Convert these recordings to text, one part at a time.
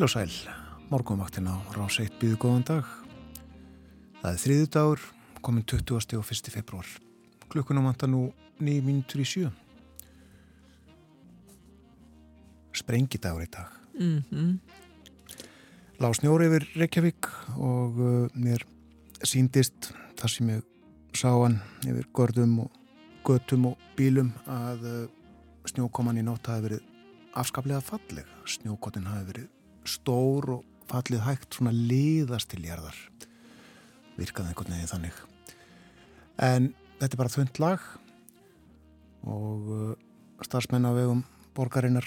Heil og sæl, morgunvaktin á rás 1 býðu góðan dag. Það er þriðu dagur, komin 20. og 1. februar. Klukkunum vantar nú 9 mínutur í sjö. Sprengidagur í dag. Mm -hmm. Lá snjóri yfir Reykjavík og uh, mér síndist þar sem ég sá hann yfir görðum og götum og bílum að uh, snjókoman í nótt hafi verið afskaplega falleg. Snjókotin hafi verið stór og fallið hægt svona liðast til jarðar. Virkaði einhvern veginn þannig. En þetta er bara þund lag og uh, starfsmenn á vegum borgarinnar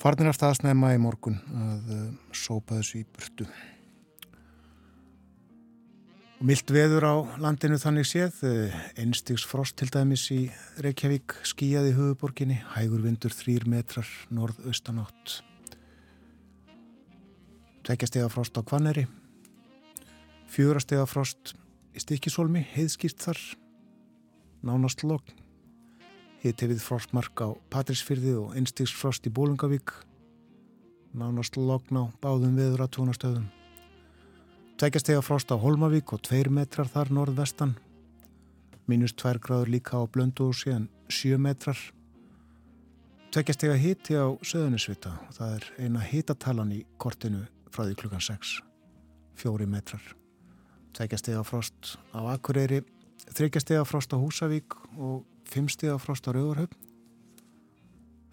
farnir af staðsnæma í morgun að uh, sópa þessu í burtu. Og mild veður á landinu þannig séð einstigs frost til dæmis í Reykjavík skíjaði höfuborginni hægur vindur þrýr metrar norð-austanátt tveggjastega frost á Kvaneri fjórastega frost í Stikisólmi, heiðskýrt þar. Nánast logn. Hitt hefið frostmark á Patrísfyrði og einstigsfrost í Bólungavík nánast logn á báðum viður að tónastöðum tveggjastega frost á Holmavík og tveir metrar þar norðvestan. Mínus tvær gráður líka á Blöndósi en sjö metrar. Tveggjastega hitti á Söðunisvita það er eina hitatalan í kortinu frá því klukkan 6 fjóri metrar. Tveikjastega frost á Akureyri þryggjastega frost á Húsavík og fimmstega frost á Rauðurhöfn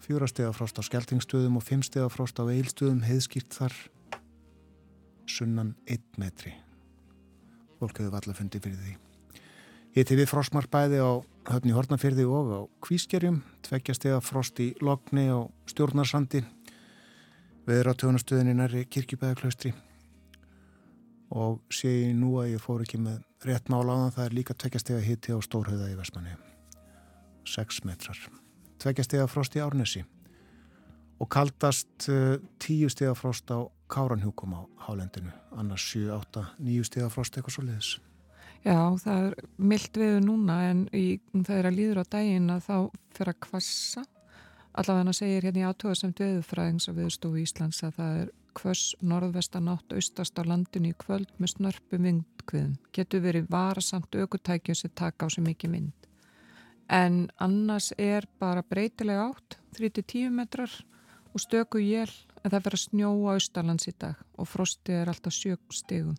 fjórastega frost á Skeltingstöðum og fimmstega frost á Eilstöðum heiðskýrt þar. Sunnan 1 metri. Fólk hefur allar fundið fyrir því. Hitti við frostmarkbæði á höfni Hortnafyrði og á Kvískerjum. Tveggjastega frost í Logni og Stjórnarsandi veður á tjónastöðinni næri kirkjubæðaklaustri og sé ég nú að ég fór ekki með rétt mála á það, það er líka tveggjastega hitti á Stórhauða í Vestmanni 6 metrar. Tveggjastega frost í Árnesi. Og kaldast 10 uh, stega frost á Káranhjúkum á Hálendinu. Annars 7, 8, 9 stega frost eitthvað svo leiðis Já, það er myllt viður núna en í, það er að líður á daginn að þá fyrir að kvassa Allavega segir hérna í aðtóða sem döðufræðings að viðstofu Íslands að það er hvers norðvestanátt austast á landinu í kvöld með snörpum vindkviðum. Getur verið varasamt aukutækjum sem taka á sig mikið vind. En annars er bara breytilega átt, 3-10 metrar og stöku jél en það fyrir að snjóa austalands í dag og frostið er alltaf sjögstegum.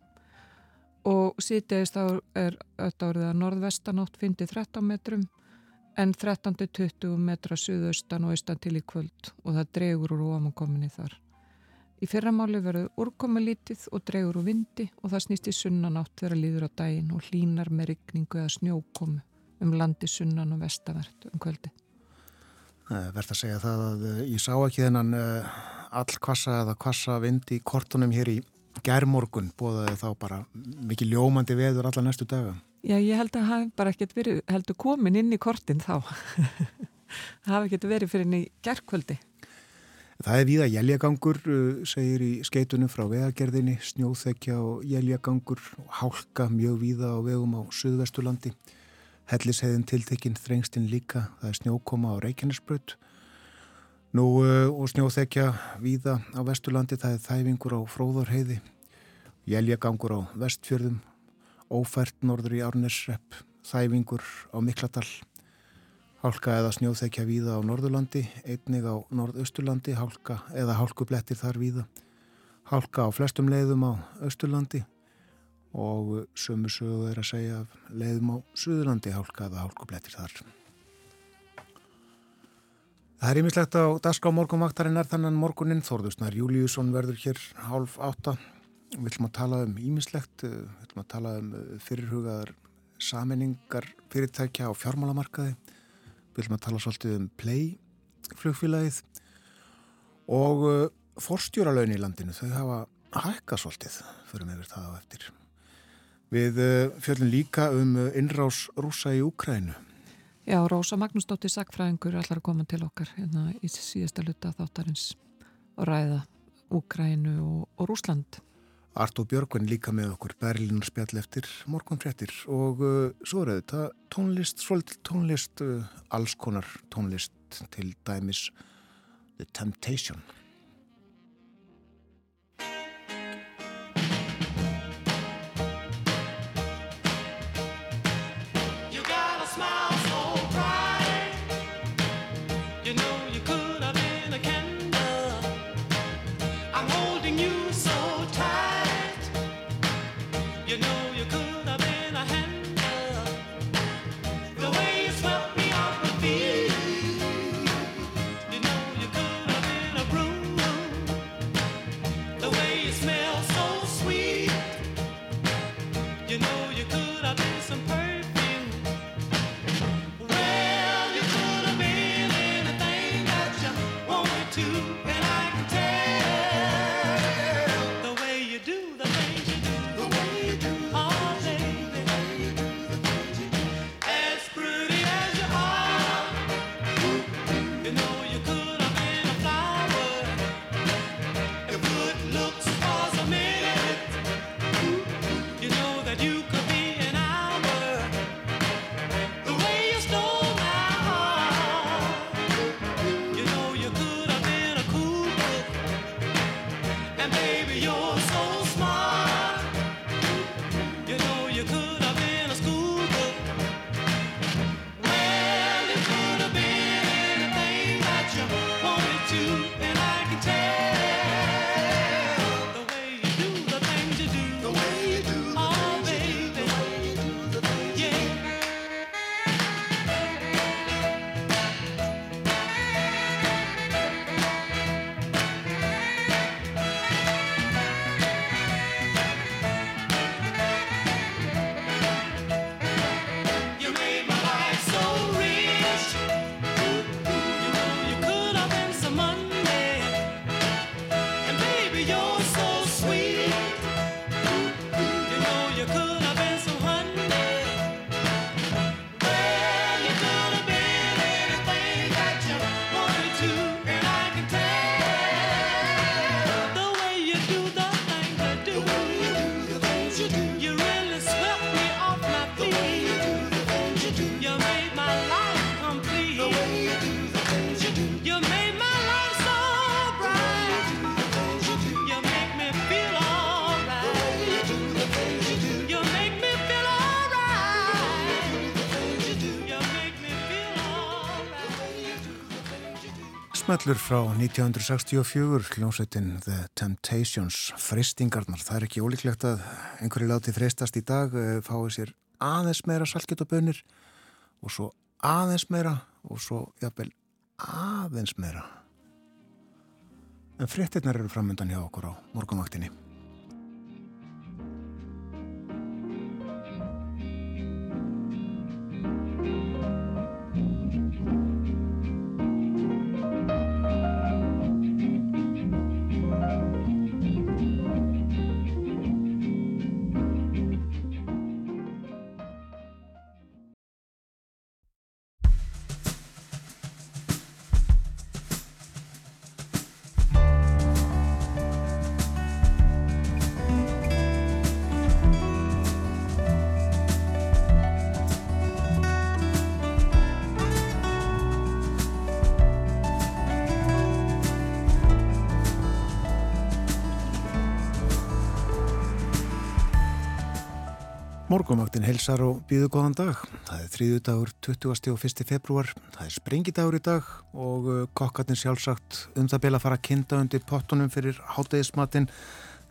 Og síðdeist þá er þetta orðið að norðvestanátt fyndi 13 metrum en 13-20 metra suðaustan og austan til í kvöld og það dregur úr óamankominni þar. Í fyrramáli verður úrkomi lítið og dregur úr vindi og það snýst í sunnanátt þegar líður á daginn og hlínar með rigningu eða snjókomu um landi sunnan og vestavert um kvöldi. Verð að segja það að eh, ég sá ekki þennan uh, all kvassa eða kvassa vind í kortunum hér í gerðmorgun bóðaði þá bara mikið ljómandi veður alla næstu daga. Já, ég held að það hef bara ekkert verið, heldur komin inn í kortin þá. það hef ekkert verið fyrir í gerðkvöldi. Það er víða jæljagangur, uh, segir í skeitunum frá vegagerðinni, snjóþekja og jæljagangur hálka mjög víða á vegum á Suðvestulandi. Helliseiðin tiltekinn þrengstinn líka, það er snjókoma á Reykjanesbröð. Nú uh, og snjóþekja víða á Vestulandi, það er þæfingur á Fróðarheiði, jæljagangur á Vestfjörðum ófært norður í Árnesrepp, þæfingur á Mikladal, hálka eða snjóþekja víða á Norðurlandi, einnig á Norðausturlandi, hálka eða hálkublettir þar víða, hálka á flestum leiðum á Östurlandi og sömu sögu er að segja leiðum á Suðurlandi, hálka eða hálkublettir þar. Það er ímislegt á daska á morgunvaktarinn er þannan morguninn Þorðusnar Júliusson verður hér hálf átta Við ætlum að tala um ímislegt, eh, við ætlum að tala um eh, fyrirhugaðar saminningar fyrirtækja á fjármálamarkaði, við ætlum að tala svolítið um play flugfélagið og uh, forstjóralögn í landinu, þau hafa hækka svolítið með við það á eftir. Við fjöldum líka um innrás rúsa í Úkrænu. Já, Rósa Magnúsdóttir Sackfræðingur allar að koma til okkar hérna í síðasta luta þáttarins og ræða Úkrænu og, og Rúsland. Artó Björgvin líka með okkur Berlínar spjall eftir morgunfréttir og uh, svo er þetta tónlist, svolítið tónlist, uh, alls konar tónlist til dæmis The Temptation. Smellur frá 1964 hljómsveitin The Temptations fristingarnar, það er ekki ólíklegt að einhverju láti fristast í dag eh, fái sér aðeins meira salkjöt og svo aðeins meira og svo jafnvel aðeins meira. En fréttinnar eru framöndan hjá okkur á morgunvaktinni Helsar og býðu góðan dag. Það er þrýðu dagur 20. og 1. februar. Það er springidagur í dag og uh, kokkarnir sjálfsagt um það beila að fara að kinda undir pottunum fyrir háttegismatinn.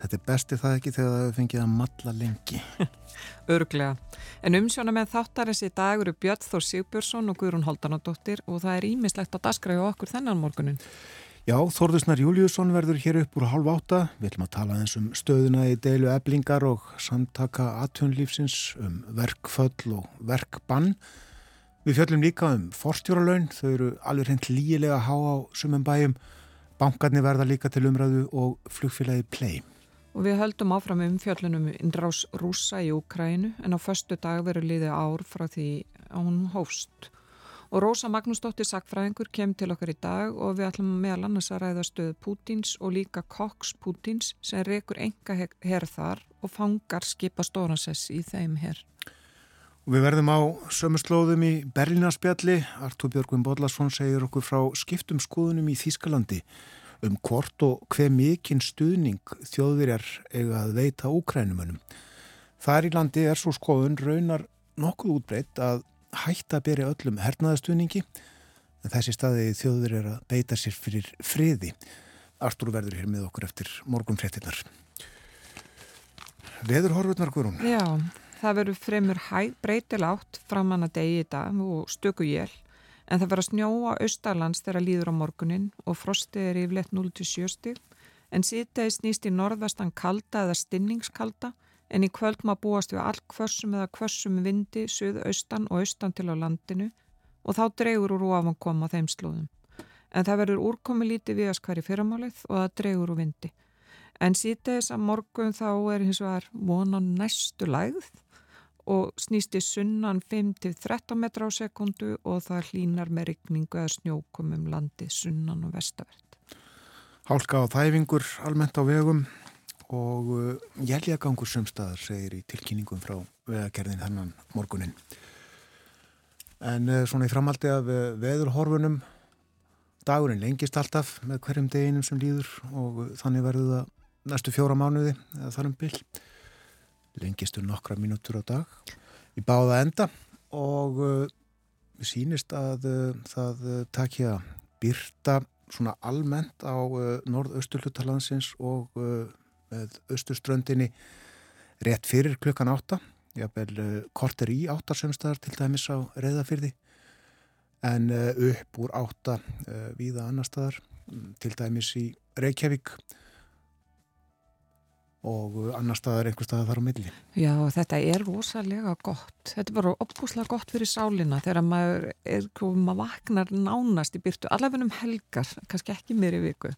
Þetta er bestið það ekki þegar það hefur fengið að matla lengi. Örglega. En umsjóna með þáttarins í dag eru Björn Þór Sigbjörnsson og Guðrún Holdanadóttir og það er ímislegt að daskræða okkur þennan morgunin. Já, Þorðusnar Júliusson verður hér upp úr halv átta. Við ætlum að tala eins um stöðuna í deilu eblingar og samtaka atvinnlífsins um verkföll og verkbann. Við fjöllum líka um forstjóralaun. Þau eru alveg hreint lígilega há á sumum bæjum. Bankarnir verða líka til umræðu og flugfélagi play. og við höldum áfram um fjöllunum innrás rúsa í Úkrænu en á förstu dag veru liði ár frá því að hún hófst. Og Rósa Magnúsdóttir Sackfræðingur kem til okkar í dag og við ætlum meðal annars að ræða stöðu Pútins og líka Cox Pútins sem rekur enga herr þar og fangar skipa stóransess í þeim herr. Við verðum á sömurslóðum í Berlínarspjalli. Artúr Björgvin Bodlason segir okkur frá skiptum skoðunum í Þískalandi um hvort og hver mikinn stuðning þjóðverjar eiga að veita úkrænumönum. Þar í landi er svo skoðun raunar nokkuð útbreytt að hætta að byrja öllum hernaðastuðningi en þessi staði þjóðverjar að beita sér fyrir friði. Artúr verður hér með okkur eftir morgunfréttinnar. Veður horfurnar, Guðrún? Já, það verður fremur hæg breytilátt framann að degi í dag og stöku jél en það verður að snjóa austalands þegar líður á morgunin og frostið er yfirleitt 0-7 stíl en sítið snýst í norðvestan kalda eða stinningskalda en í kvöld maður búast við all kvössum eða kvössum vindi söðu austan og austan til á landinu og þá dreygur úr ofan koma þeim slóðum. En það verður úrkomi lítið við að skværi fyrramálið og það dreygur úr vindi. En þess að morgun þá er hins vegar vonan næstu lægð og snýst í sunnan 5-13 metra á sekundu og það hlínar með rigningu eða snjókum um landi sunnan og vestavert. Hálka á þæfingur almennt á vegum og jæljagangur sumstaðar segir í tilkynningum frá vegagerðin hennan morgunin. En uh, svona í framaldi af uh, veðurhorfunum dagurinn lengist alltaf með hverjum deginum sem líður og þannig verður það næstu fjóra mánuði eða þarum byll lengistu nokkra mínútur á dag í báða enda og við sínist að það takja byrta svona almennt á norð-austurlutalansins og með austurströndinni rétt fyrir klukkan átta jafnvel uh, korter í áttarsemstaðar til dæmis á reyðafyrði en upp úr átta viða annar staðar til dæmis í Reykjavík og annar staðar einhver staðar þar á milli. Já, þetta er rosalega gott. Þetta er bara opbúslega gott fyrir sálinna þegar maður, er, maður vaknar nánast í byrtu, allaveg um helgar, kannski ekki mér í viku.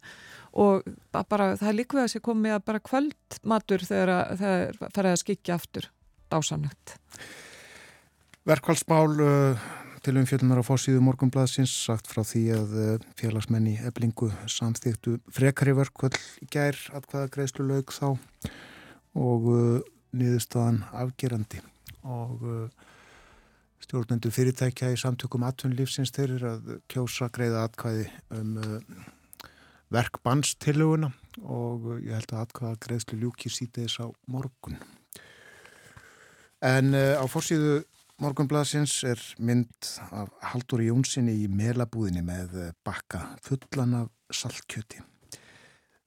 Og bara, það er við að sé komið að bara kvöldmatur þegar það fer að skikja aftur dásanögt. Verkvælsmál uh, til umfjöldunar á fórsíðu morgunbladsins sagt frá því að uh, félagsmenni eblingu samþýttu frekari verkvöld í gær að hvaða greiðslu laug þá og uh, niðurstaðan afgerandi. Og uh, stjórnendu fyrirtækja í samtökum atvinnlífsins þeir eru að kjósa greiða atkvæði um verkbannstiluguna og ég held að atkvæða greiðslu ljúki sítiðis á morgun. En á fórsíðu Morgunblasins er mynd af Haldur Jónssoni í melabúðinni með bakka fullan af saltkjöti.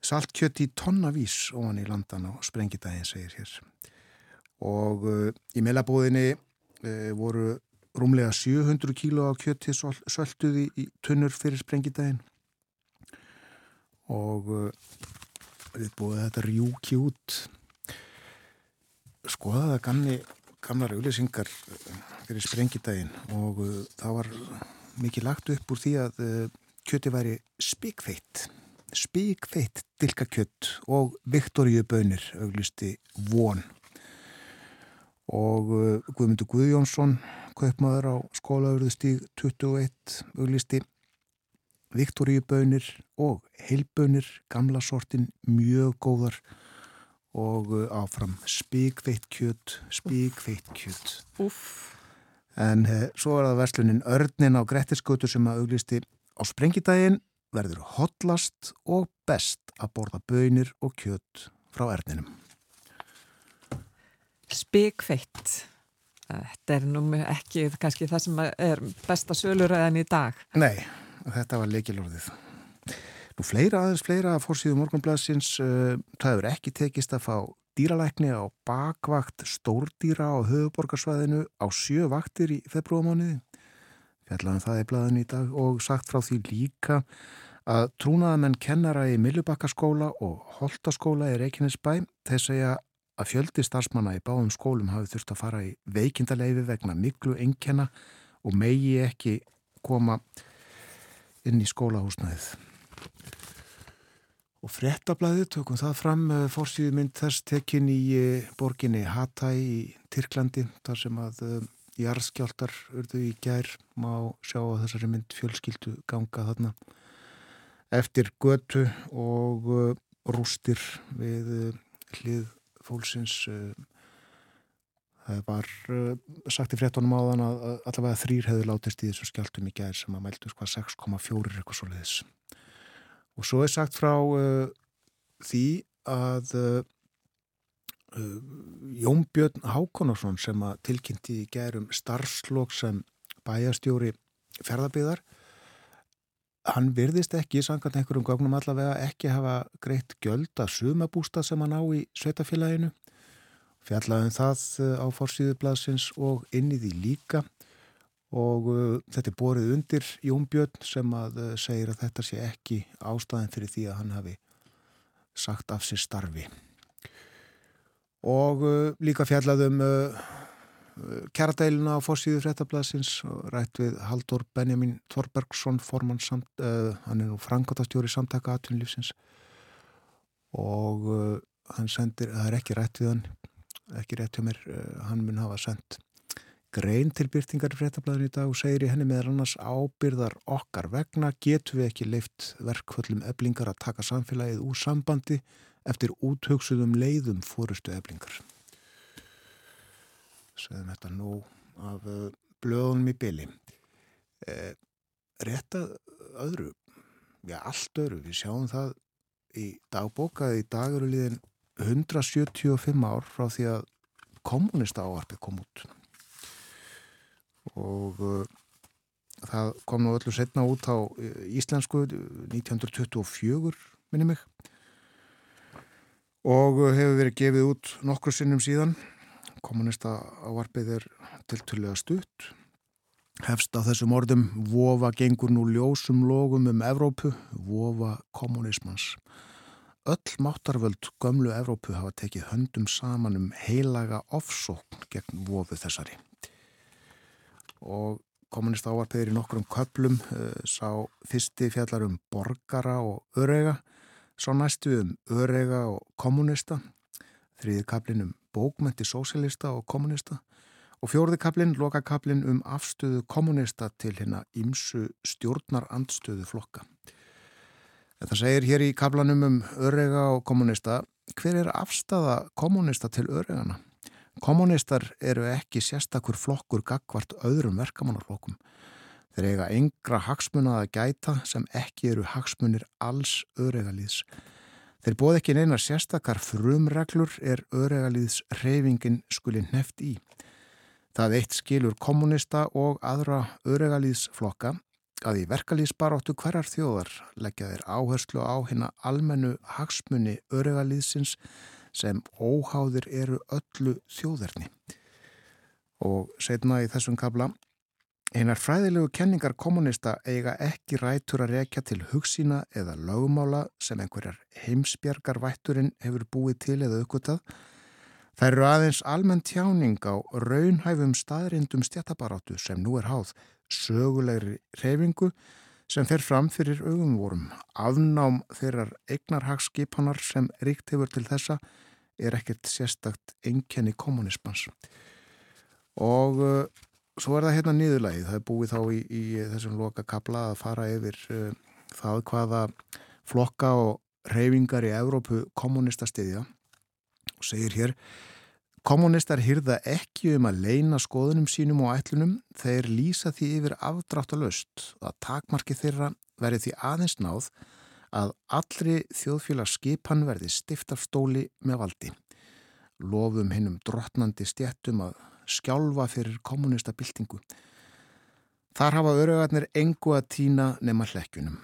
Saltkjöti tonnavís ofan í landan á sprengidagin segir hér. Og uh, í melabúðinni uh, voru rúmlega 700 kíló af kjöti sölduði í tunnur fyrir sprengidagin. Og uh, við búið þetta rjúki út. Skoða það ganni gamlar auðlýsingar eh, fyrir sprengidaginn og uh, það var mikið lagt upp úr því að uh, kjöti væri spíkfeitt spíkfeitt dilkakjött og Viktoríubönir auðlisti von. Og uh, Guðmundur Guðjónsson kaupmaður á skólaurðustíg 21 auðlisti Viktoríubönir og heilbönir gamla sortin mjög góðar og uh, áfram spíkveitt kjött, spíkveitt kjött. Uff. En he, eh, svo er það verslunin Örnin á Grettisgötu sem að auglisti á sprengidaginn verður hotlast og best að borða bönir og kjött frá Örninum. Spíkveitt. Þetta er nú ekki kannski það sem er besta söluröðan í dag. Nei, þetta var leikilorðið. Nú fleira aðeins, fleira að fórsíðu morgunblassins, uh, það hefur ekki tekist að fá dýralækni á bakvakt stórdýra á höfuborgarsvæðinu á sjö vaktir í februarmániði. Fjallaðum það í blæðinu í dag og sagt frá því líka að trúnaðamenn kennara í Millubakkaskóla og Holtaskóla í Reykjanesbæ þeir segja að fjöldi starfsmanna í báðum skólum hafi þurft að fara í veikindaleifi vegna miklu engjana og megi ekki koma inn í skólahúsnaðið. Og frettablaðið tökum það fram fórsýðu mynd þess tekin í borginni Hatay í Tyrklandi þar sem að jarðskjáltar urðu í gær má sjá að þessari mynd fjölskyldu ganga þarna eftir götu og rústir við hlið fólksins Það var sagt í fréttunum á þann að allavega þrýr hefur látist í þessum skjáltum í gæðir sem að mæltu sko 6,4 eitthvað svo leiðis. Og svo er sagt frá uh, því að uh, Jónbjörn Hákonarsson sem að tilkynnti í gæðum starfslokk sem bæjastjóri ferðarbyðar hann virðist ekki, samkvæmt einhverjum gögnum allavega, ekki hafa greitt göld að sumabústa sem hann á í sveitafélaginu fjallaðum það eh, á fórsýðublasins og inn í því líka og uh, þetta er borið undir Jón Björn sem að uh, segir að þetta sé ekki ástæðin fyrir því að hann hafi sagt af sér starfi. Og uh, líka fjallaðum kjæradeiluna á fórsýðu fréttablasins rætt við Haldur Benjamin Þorbergsson formann samt, hann er nú frangotastjóri samtaka atvinnlífsins og hann sendir, það er ekki rætt við hann ekki rétt hjá mér, hann mun hafa sendt grein til byrtingar í fréttablaðinu í dag og segir í henni með annars ábyrðar okkar vegna getum við ekki leift verkvöldum eblingar að taka samfélagið úr sambandi eftir úthugsuðum leiðum fórustu eblingar. Sveðum þetta nú af eh, blöðunum í byli. Eh, rétt að öðru, já allt öðru, við sjáum það í dagbókaði í dagurliðin 175 ár frá því að kommunista áarpið kom út og uh, það kom nú öllu setna út á uh, íslensku 1924 minni mig. Og uh, hefur verið gefið út nokkur sinnum síðan. Kommunista áarpið er tilturlega stutt. Hefst á þessum orðum vofa gengur nú ljósum logum um Evrópu, vofa kommunismans öll máttarvöld gömlu Evrópu hafa tekið höndum saman um heilaga ofsókn gegn vofu þessari. Og kommunist áarpeður í nokkrum köplum uh, sá fyrsti fjallar um borgara og örega, sá næstu um örega og kommunista, þriði kaplin um bókmenti sósilista og kommunista og fjórði kaplin, loka kaplin um afstöðu kommunista til hérna ímsu stjórnar andstöðu flokka. Þetta segir hér í kablanum um örega og kommunista. Hver er afstafa kommunista til öregana? Kommunistar eru ekki sérstakur flokkur gagvart öðrum verkamannarflokkum. Þeir eiga yngra hagsmunað að gæta sem ekki eru hagsmunir alls öregalíðs. Þeir bóð ekki neina sérstakar frumreglur er öregalíðs reyfingin skuli neft í. Það eitt skilur kommunista og aðra öregalíðsflokka að í verkalýsbaróttu hverjar þjóðar leggja þeir áherslu á hérna almennu hagsmunni örygalýðsins sem óháðir eru öllu þjóðverni. Og setna í þessum kabla, einar fræðilegu kenningar kommunista eiga ekki rætur að rekja til hugsína eða lögumála sem einhverjar heimsbjargar vætturinn hefur búið til eða aukvitað. Það eru aðeins almenn tjáning á raunhæfum staðrindum stjættabarátu sem nú er háð sögulegri reyfingu sem fer fram fyrir augumvorum. Afnám þeirrar eignarhagsskipanar sem ríkt hefur til þessa er ekkert sérstakt enkenni kommunismans. Og uh, svo er það hérna niðurlægið. Það er búið þá í, í þessum loka kabla að fara yfir uh, það hvaða flokka og reyfingar í Evrópu kommunista stiðja og segir hér Kommunistar hýrða ekki um að leina skoðunum sínum og ætlunum þeir lýsa því yfir afdráttalöst að takmarki þeirra verði því aðeins náð að allri þjóðfélagsskipan verði stift af stóli með valdi. Lofum hinnum drottnandi stjættum að skjálfa fyrir kommunista byltingu. Þar hafa örugarnir engu að týna nema hlekkjunum.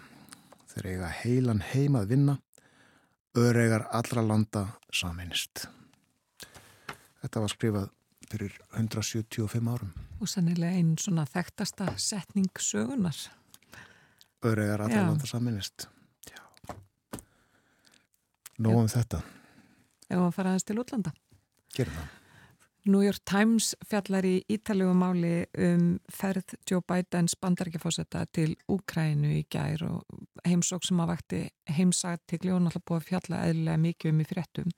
Þeir eiga heilan heim að vinna, örugar allra landa saminist. Þetta var skrifað fyrir 175 árum. Og sannilega einn svona þekktasta setning sögunar. Öðregar allra landa saminist. Nóðum þetta. Ef að fara aðeins til útlanda. Gerum það. New York Times fjallar í ítalegu máli um ferð Joe Bidens bandarækjafósetta til Úkrænu í gær og heimsók sem að vakti náttúrulega búið að fjalla eðlilega mikið um í fréttum.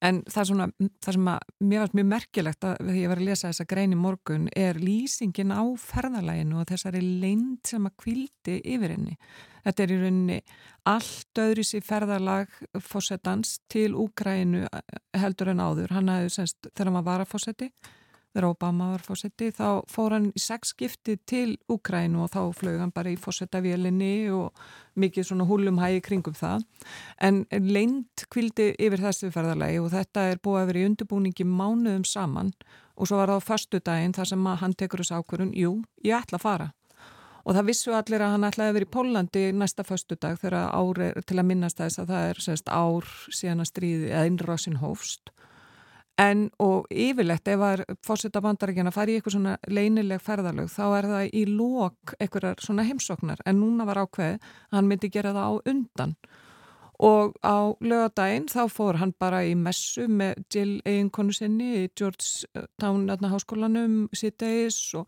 En það, svona, það sem að mér varst mjög merkilegt að að ég var að lesa þessa grein í morgun er lýsingin á ferðalæginu og þessari leind sem að kvildi yfir henni. Þetta er í rauninni allt öðru sér ferðalag fósettans til Úkrænu heldur en áður. Hann hafði semst þegar hann var varafósetti þegar Obama var fósetti, þá fór hann í sex skipti til Ukrænu og þá flög hann bara í fósettavélinni og mikið svona húlumhægi kringum það. En leint kvildi yfir þessu ferðarlegi og þetta er búið að vera í undirbúningi mánuðum saman og svo var það á förstu daginn þar sem hann tekur þessu ákvörun, jú, ég ætla að fara. Og það vissu allir að hann ætlaði að vera í Pólandi næsta förstu dag þegar ári til að minnast þess að það er sérst, ár síðan að stríði eða innrásin hófst En og yfirlegt ef að fórseta bandarækjana fari í eitthvað svona leinileg ferðalög þá er það í lók eitthvað svona heimsoknar en núna var ákveð að hann myndi gera það á undan. Og á lögadaginn þá fór hann bara í messu með Jill eiginkonu sinni í Georgetown háskólanum síðdeis og,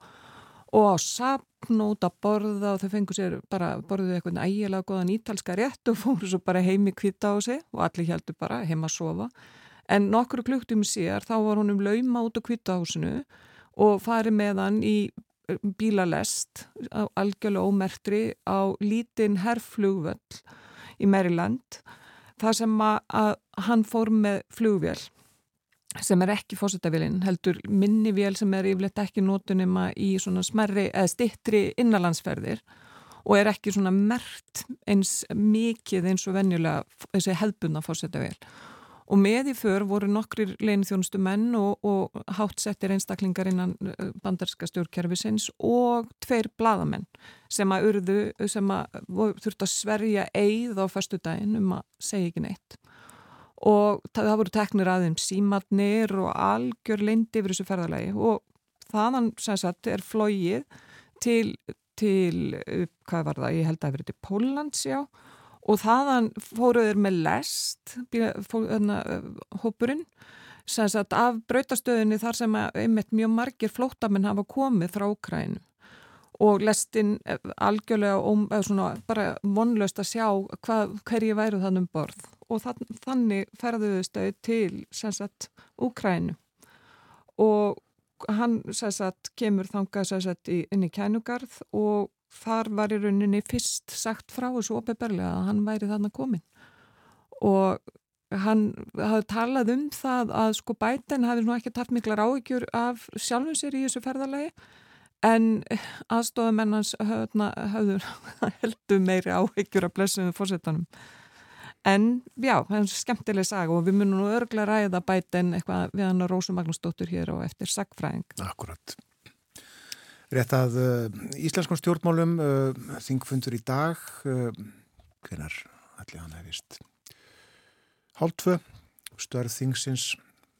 og á sapn út að borða og þau fengur sér bara borðuðu eitthvað ægilega goðan ítalska rétt og fóru svo bara heimi kvita á sig og allir heldur bara heima að sofa en nokkru klukktum sér þá var honum lauma út á kvittahúsinu og farið með hann í eh, bílalest á algjörlega ómertri á lítinn herrflugvöll í Maryland þar sem að, hann fór með flugvél sem er ekki fósitavélinn, heldur minnivél sem er yfirleitt ekki nótunum í svona smerri eða stittri innanlandsferðir og er ekki svona mert eins mikið eins og venjulega þessi hefðbunna fósitavél og með í för voru nokkrir leinithjónustu menn og, og hátsettir einstaklingar innan eh, bandarska stjórnkerfisins og tveir bladamenn sem að urðu, sem að þurftu að sverja eigð á fastu daginn um að segja ekki neitt. Og það, það voru teknir aðeins símatnir og algjör leindi yfir þessu ferðalagi. Og þaðan sem sagt er flóið til, til, eh, hvað var það, ég held að það verið til Pólans, já og þaðan fóruður með lest hérna, hópurinn sagt, af brautastöðinni þar sem einmitt mjög margir flótamenn hafa komið frá Ukrænu og lestinn algjörlega um, svona, bara vonlöst að sjá hvað, hverji væru þann um borð. Og þann, þannig ferðuðu stöð til sagt, Ukrænu og hann sagt, kemur þangað inn í kænugarð og þar var í rauninni fyrst sagt frá þessu opeberlega að hann væri þarna komin og hann hafði talað um það að sko bæten hafi nú ekki taft mikla ráðgjur af sjálfum sér í þessu ferðalagi en aðstofamennans hafðu heldur meiri áhyggjur af blessuðu fórsetanum en já, það er skemmtileg saga og við munum nú örglega ræða bæten eitthvað við hann og Rósu Magnúsdóttur hér og eftir sagfræðing Akkurat Rétt að uh, íslenskum stjórnmálum uh, þingfundur í dag uh, hvenar allir hann hefist hálftvö störð þingsins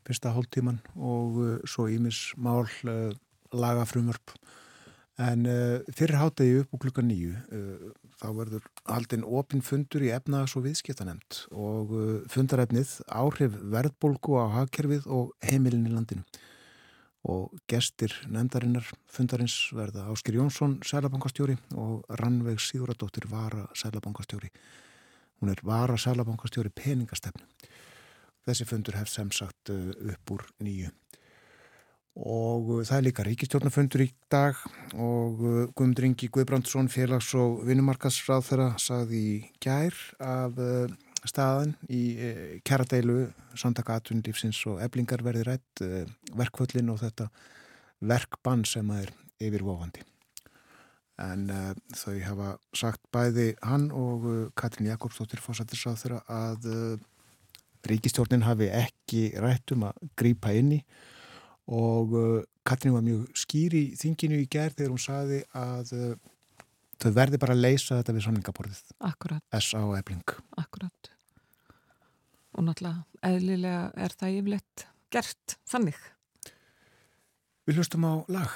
fyrsta hálftíman og svo ímis mál laga frumvörp en fyrir hátegi upp og klukka nýju þá verður haldinn opin fundur í efnaðs og viðskiptanemt og fundarefnið áhrif verðbólgu á hagkerfið og heimilin í landinu og gestir nefndarinnar fundarins verða Áskir Jónsson sælabankastjóri og Rannveig Sigurðardóttir Vara sælabankastjóri hún er Vara sælabankastjóri peningastefnu. Þessi fundur hefð sem sagt uh, upp úr nýju. Og uh, það er líka ríkistjórnafundur í dag og uh, Guðmundur Ingi Guðbrandsson félags- og vinnumarkasráð þeirra sagði í gær að staðan í eh, kjaradeilu samtaka atvinnulífsins og eblingar verði rætt eh, verkvöllin og þetta verkbann sem er yfirvofandi. En uh, þau hafa sagt bæði hann og uh, Katrin Jakobsdóttir fórsættisráð þeirra að uh, ríkistjórnin hafi ekki rætt um að grýpa inni og Katrin var mjög skýr í þinginu í gerð þegar hún saði að þau verði bara að leysa þetta við samlingaborðið S.A. Ebling Akkurat og náttúrulega eðlilega er það yfirleitt gert þannig. Við hlustum á lag.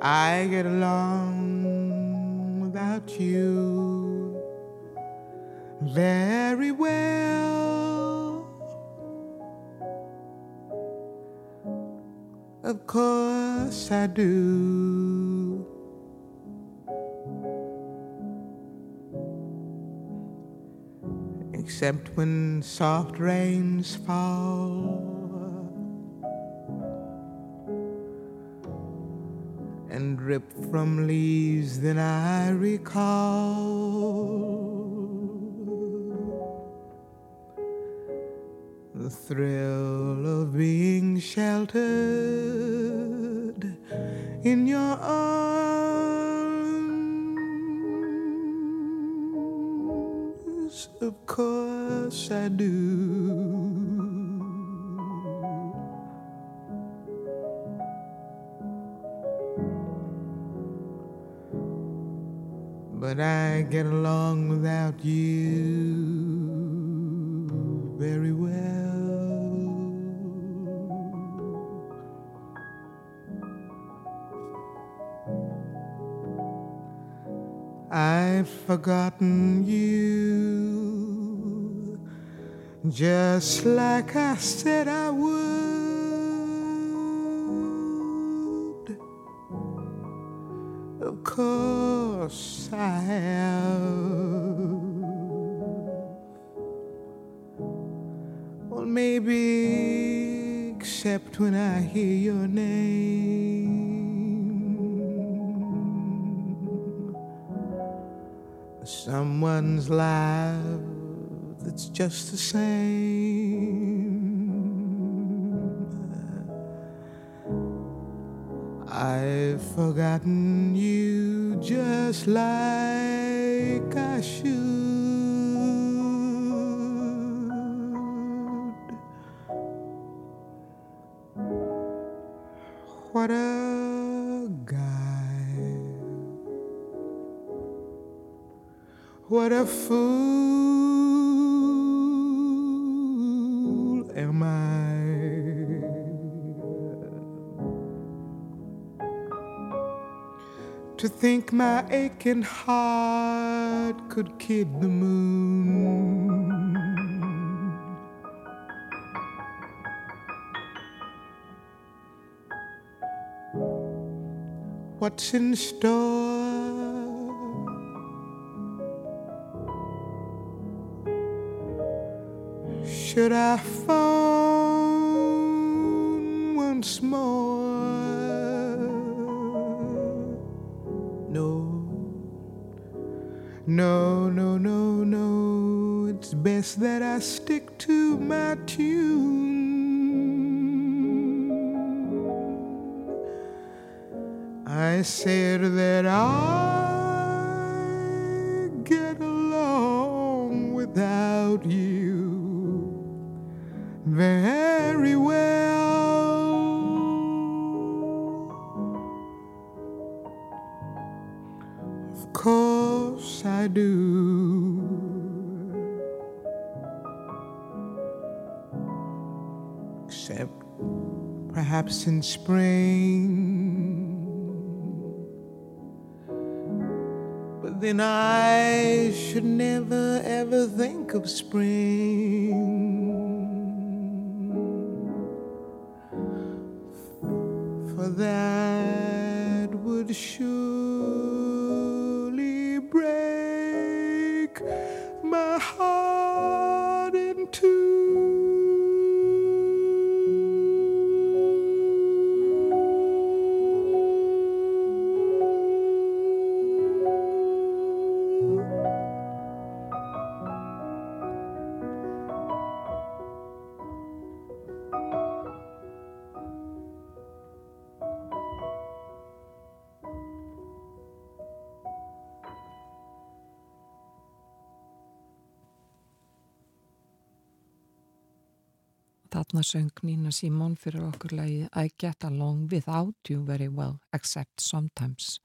I get along without you very well. Of course I do. Except when soft rains fall and drip from leaves, then I recall the thrill of being sheltered in your arms. Of course I do. But I get along without you very well. I've forgotten you just like I said I would. Of course I have. Well, maybe except when I hear your name. Someone's laugh that's just the same. I've forgotten you just like I should. What a fool am I? To think my aching heart could kid the moon. What's in store? Should I phone once more? No, no, no, no, no. It's best that I stick to my tune. I said that perhaps in spring. But then I should never ever think of spring. Söng Nína Simón fyrir okkur lagi I get along without you very well, except sometimes.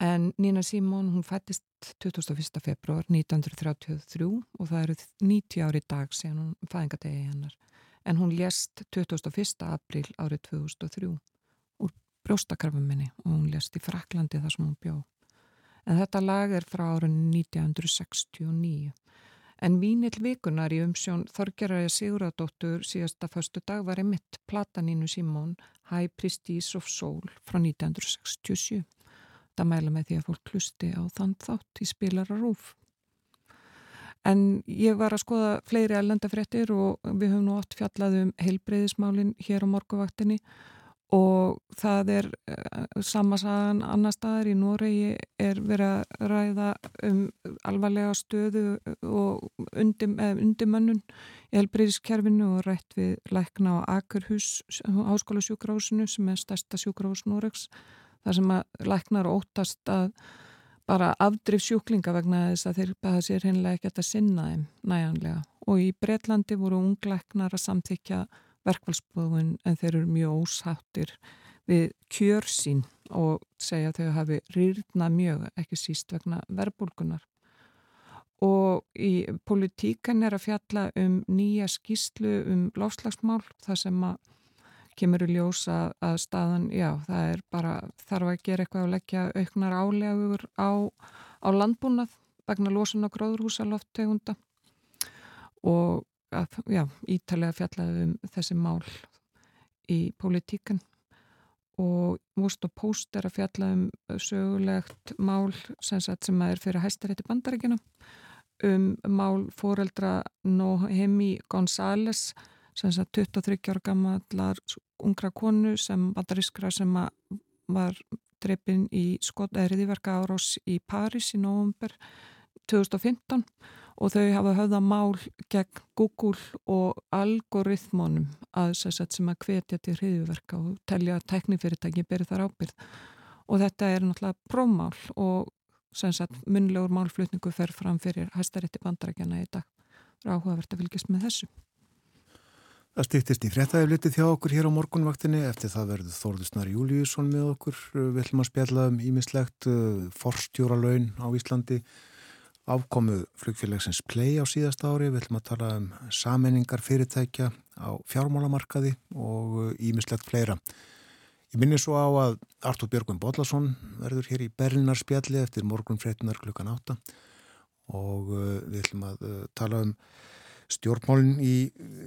En Nína Simón, hún fættist 21. februar 1933 og það eru 90 ári dag síðan hún fæðingadegi hennar. En hún lést 21. april árið 2003 úr brjóstakrafum minni og hún lest í Fraklandi þar sem hún bjó. En þetta lag er frá árun 1969. En Vínill vikunar í umsjón Þorgerari Siguradóttur síðasta föstu dag var emitt Platanínu Simón High Prestige of Soul frá 1967. Það mæla með því að fólk klusti á þann þátt í spilara rúf. En ég var að skoða fleiri ellendafréttir og við höfum nú oft fjallað um heilbreyðismálinn hér á morguvaktinni og það er uh, sama sagan annar staðar í Noregi er verið að ræða um alvarlega stöðu og undim, undimönnun í heilbreyðiskerfinu og rætt við lækna á Akurhus háskóla sjúkrahúsinu sem er stærsta sjúkrahús Noregs þar sem að læknar óttast að bara afdrif sjúklinga vegna þess að þeir beða sér hennilega ekki að sinna þeim næjanlega og í Breitlandi voru ungleiknar að samþykja verkvælsbúðun en þeir eru mjög ósáttir við kjör sín og segja að þau hafi rýrnað mjög ekki síst vegna verbulgunar og í politíkan er að fjalla um nýja skýslu um láslagsmál þar sem að kemur í ljósa að staðan, já, það er bara þarf að gera eitthvað að leggja auknar álegur á, á landbúnað vegna losun og gróðurhúsaloftegunda og að, já, ítalega fjallaði um þessi mál í politíkan og Múst og Póst er að fjalla um sögulegt mál sem, sem er fyrir hæstarétti bandaríkina um mál fóreldra Nohemi Gonzáles sem sagt 23 ára gammallar ungra konu sem bandarískra sem var dreipin í hriðiverka árás í Paris í november 2015 og þau hafa höfða mál gegn Google og algoritmónum að sagt, sem að hvetja til hriðiverka og telja að teknifyrirtæki beri þar ábyrð og þetta er náttúrulega prómál og sagt, munlegur málflutningu fer fram fyrir hæstarétti bandarækjana í dag. Það er áhugavert að fylgjast með þessu. Það stýttist í fréttaðiflitið þjá okkur hér á morgunvaktinni. Eftir það verður Þórðusnar Júliusson með okkur. Við ætlum að spjalla um ímislegt uh, forstjóra laun á Íslandi. Afkomuð flugfélagsins Play á síðasta ári. Við ætlum að tala um sammenningar fyrirtækja á fjármálamarkaði og ímislegt uh, fleira. Ég minni svo á að Artur Björgvin Bodlason verður hér í Berlinarspjalli eftir morgun fréttunar klukkan átta og uh, við ætlum að tala um stjórnmálinn í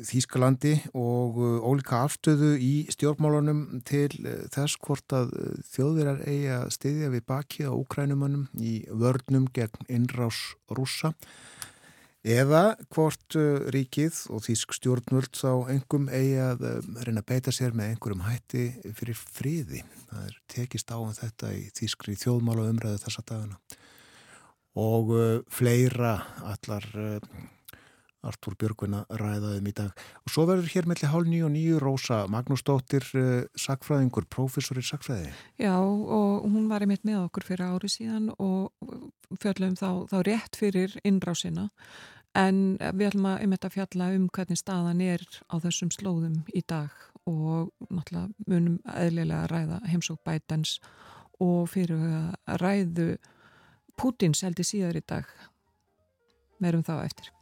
Þýskalandi og uh, ólika afstöðu í stjórnmálunum til uh, þess hvort að þjóðverjar eigi að stiðja við baki á Ukrænumannum í vörnum gegn innrás rúsa eða hvort ríkið og Þýsk stjórnvöld þá engum eigi að reyna að beita sér með einhverjum hætti fyrir friði. Það er tekist á um þetta í Þýskri þjóðmála umræðu þessa dagana og fleira allar Artúr Björgvina ræðaðum í dag. Og svo verður hér melli hálf nýju og nýju Rósa Magnúsdóttir, uh, sakfræðingur, prófessor í sakfræði. Já, og hún var einmitt með okkur fyrir ári síðan og fjöldum þá, þá rétt fyrir innrásina. En við ætlum að einmitt að fjalla um hvernig staðan er á þessum slóðum í dag og náttúrulega munum eðlilega að ræða heimsók bætans og fyrir að ræðu Pútins heldur síðar í dag. Merum þá eftir.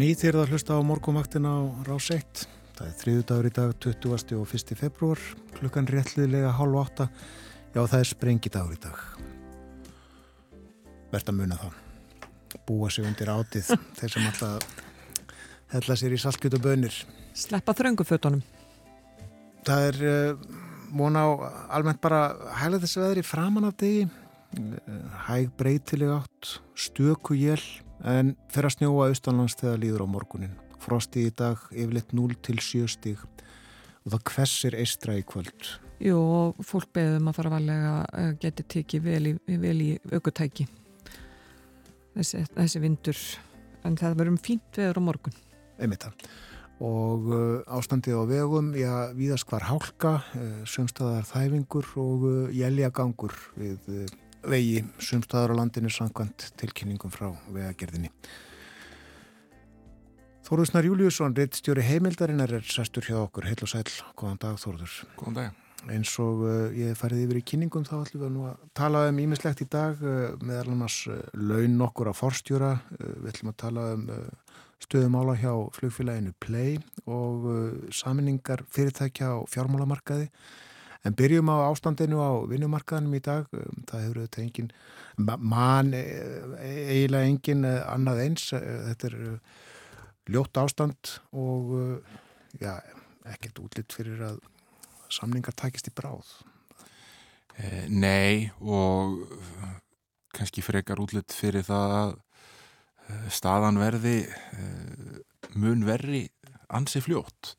Og er það að hlusta á morgumvaktina á Rás 1. Það er þriðu dagur í dag, 20. og 1. februar, klukkan réttliðlega hálf átta. Já, það er sprengi dagur í dag. Verðt að muna það. Búa sig undir átið, þeir sem alltaf hella sér í saltkjötu bönir. Sleppa þröngufötunum. Það er uh, vona á almennt bara hægla þessi veðri framan af degi. Uh, hæg breytileg átt, stöku jél en fer að snjóa austanlands þegar líður á morgunin. Frosti í dag yfirleitt 0 til 7 stíg og það hvessir eistra í kvöld. Jú, og fólk beðum að fara valega að geti tekið vel í, vel í aukutæki. Þessi, þessi vindur. En það verðum fínt veður á morgun. Einmitt það. Og uh, ástandið á vegum, já, víðast hvar hálka, uh, sömstaðar þæfingur og jæljagangur við vegi sumstaðar á landinu samkvæmt tilkynningum frá vegagerðinni. Þóruðsnar Júliusson, reittstjóri heimildarinnar er sæstur hjá okkur, heil og sæl, góðan dag Þóruður. Góðan dag. Eins og uh, ég farið yfir í kynningum þá ætlum við nú að tala um ímislegt í dag uh, meðal annars uh, laun okkur á forstjóra, við ætlum að tala um stöðumála hjá flugfélaginu Play og saminningar fyrirtækja á fjármálamarkaði En byrjum á ástandinu á vinnumarkaðinum í dag, um, það hefur auðvitað engin, mann e, eiginlega engin annað eins, þetta er ljótt ástand og já, ekkert útlitt fyrir að samningar takist í bráð. Eh, nei og kannski frekar útlitt fyrir það að staðan verði eh, mun verri ansi fljótt.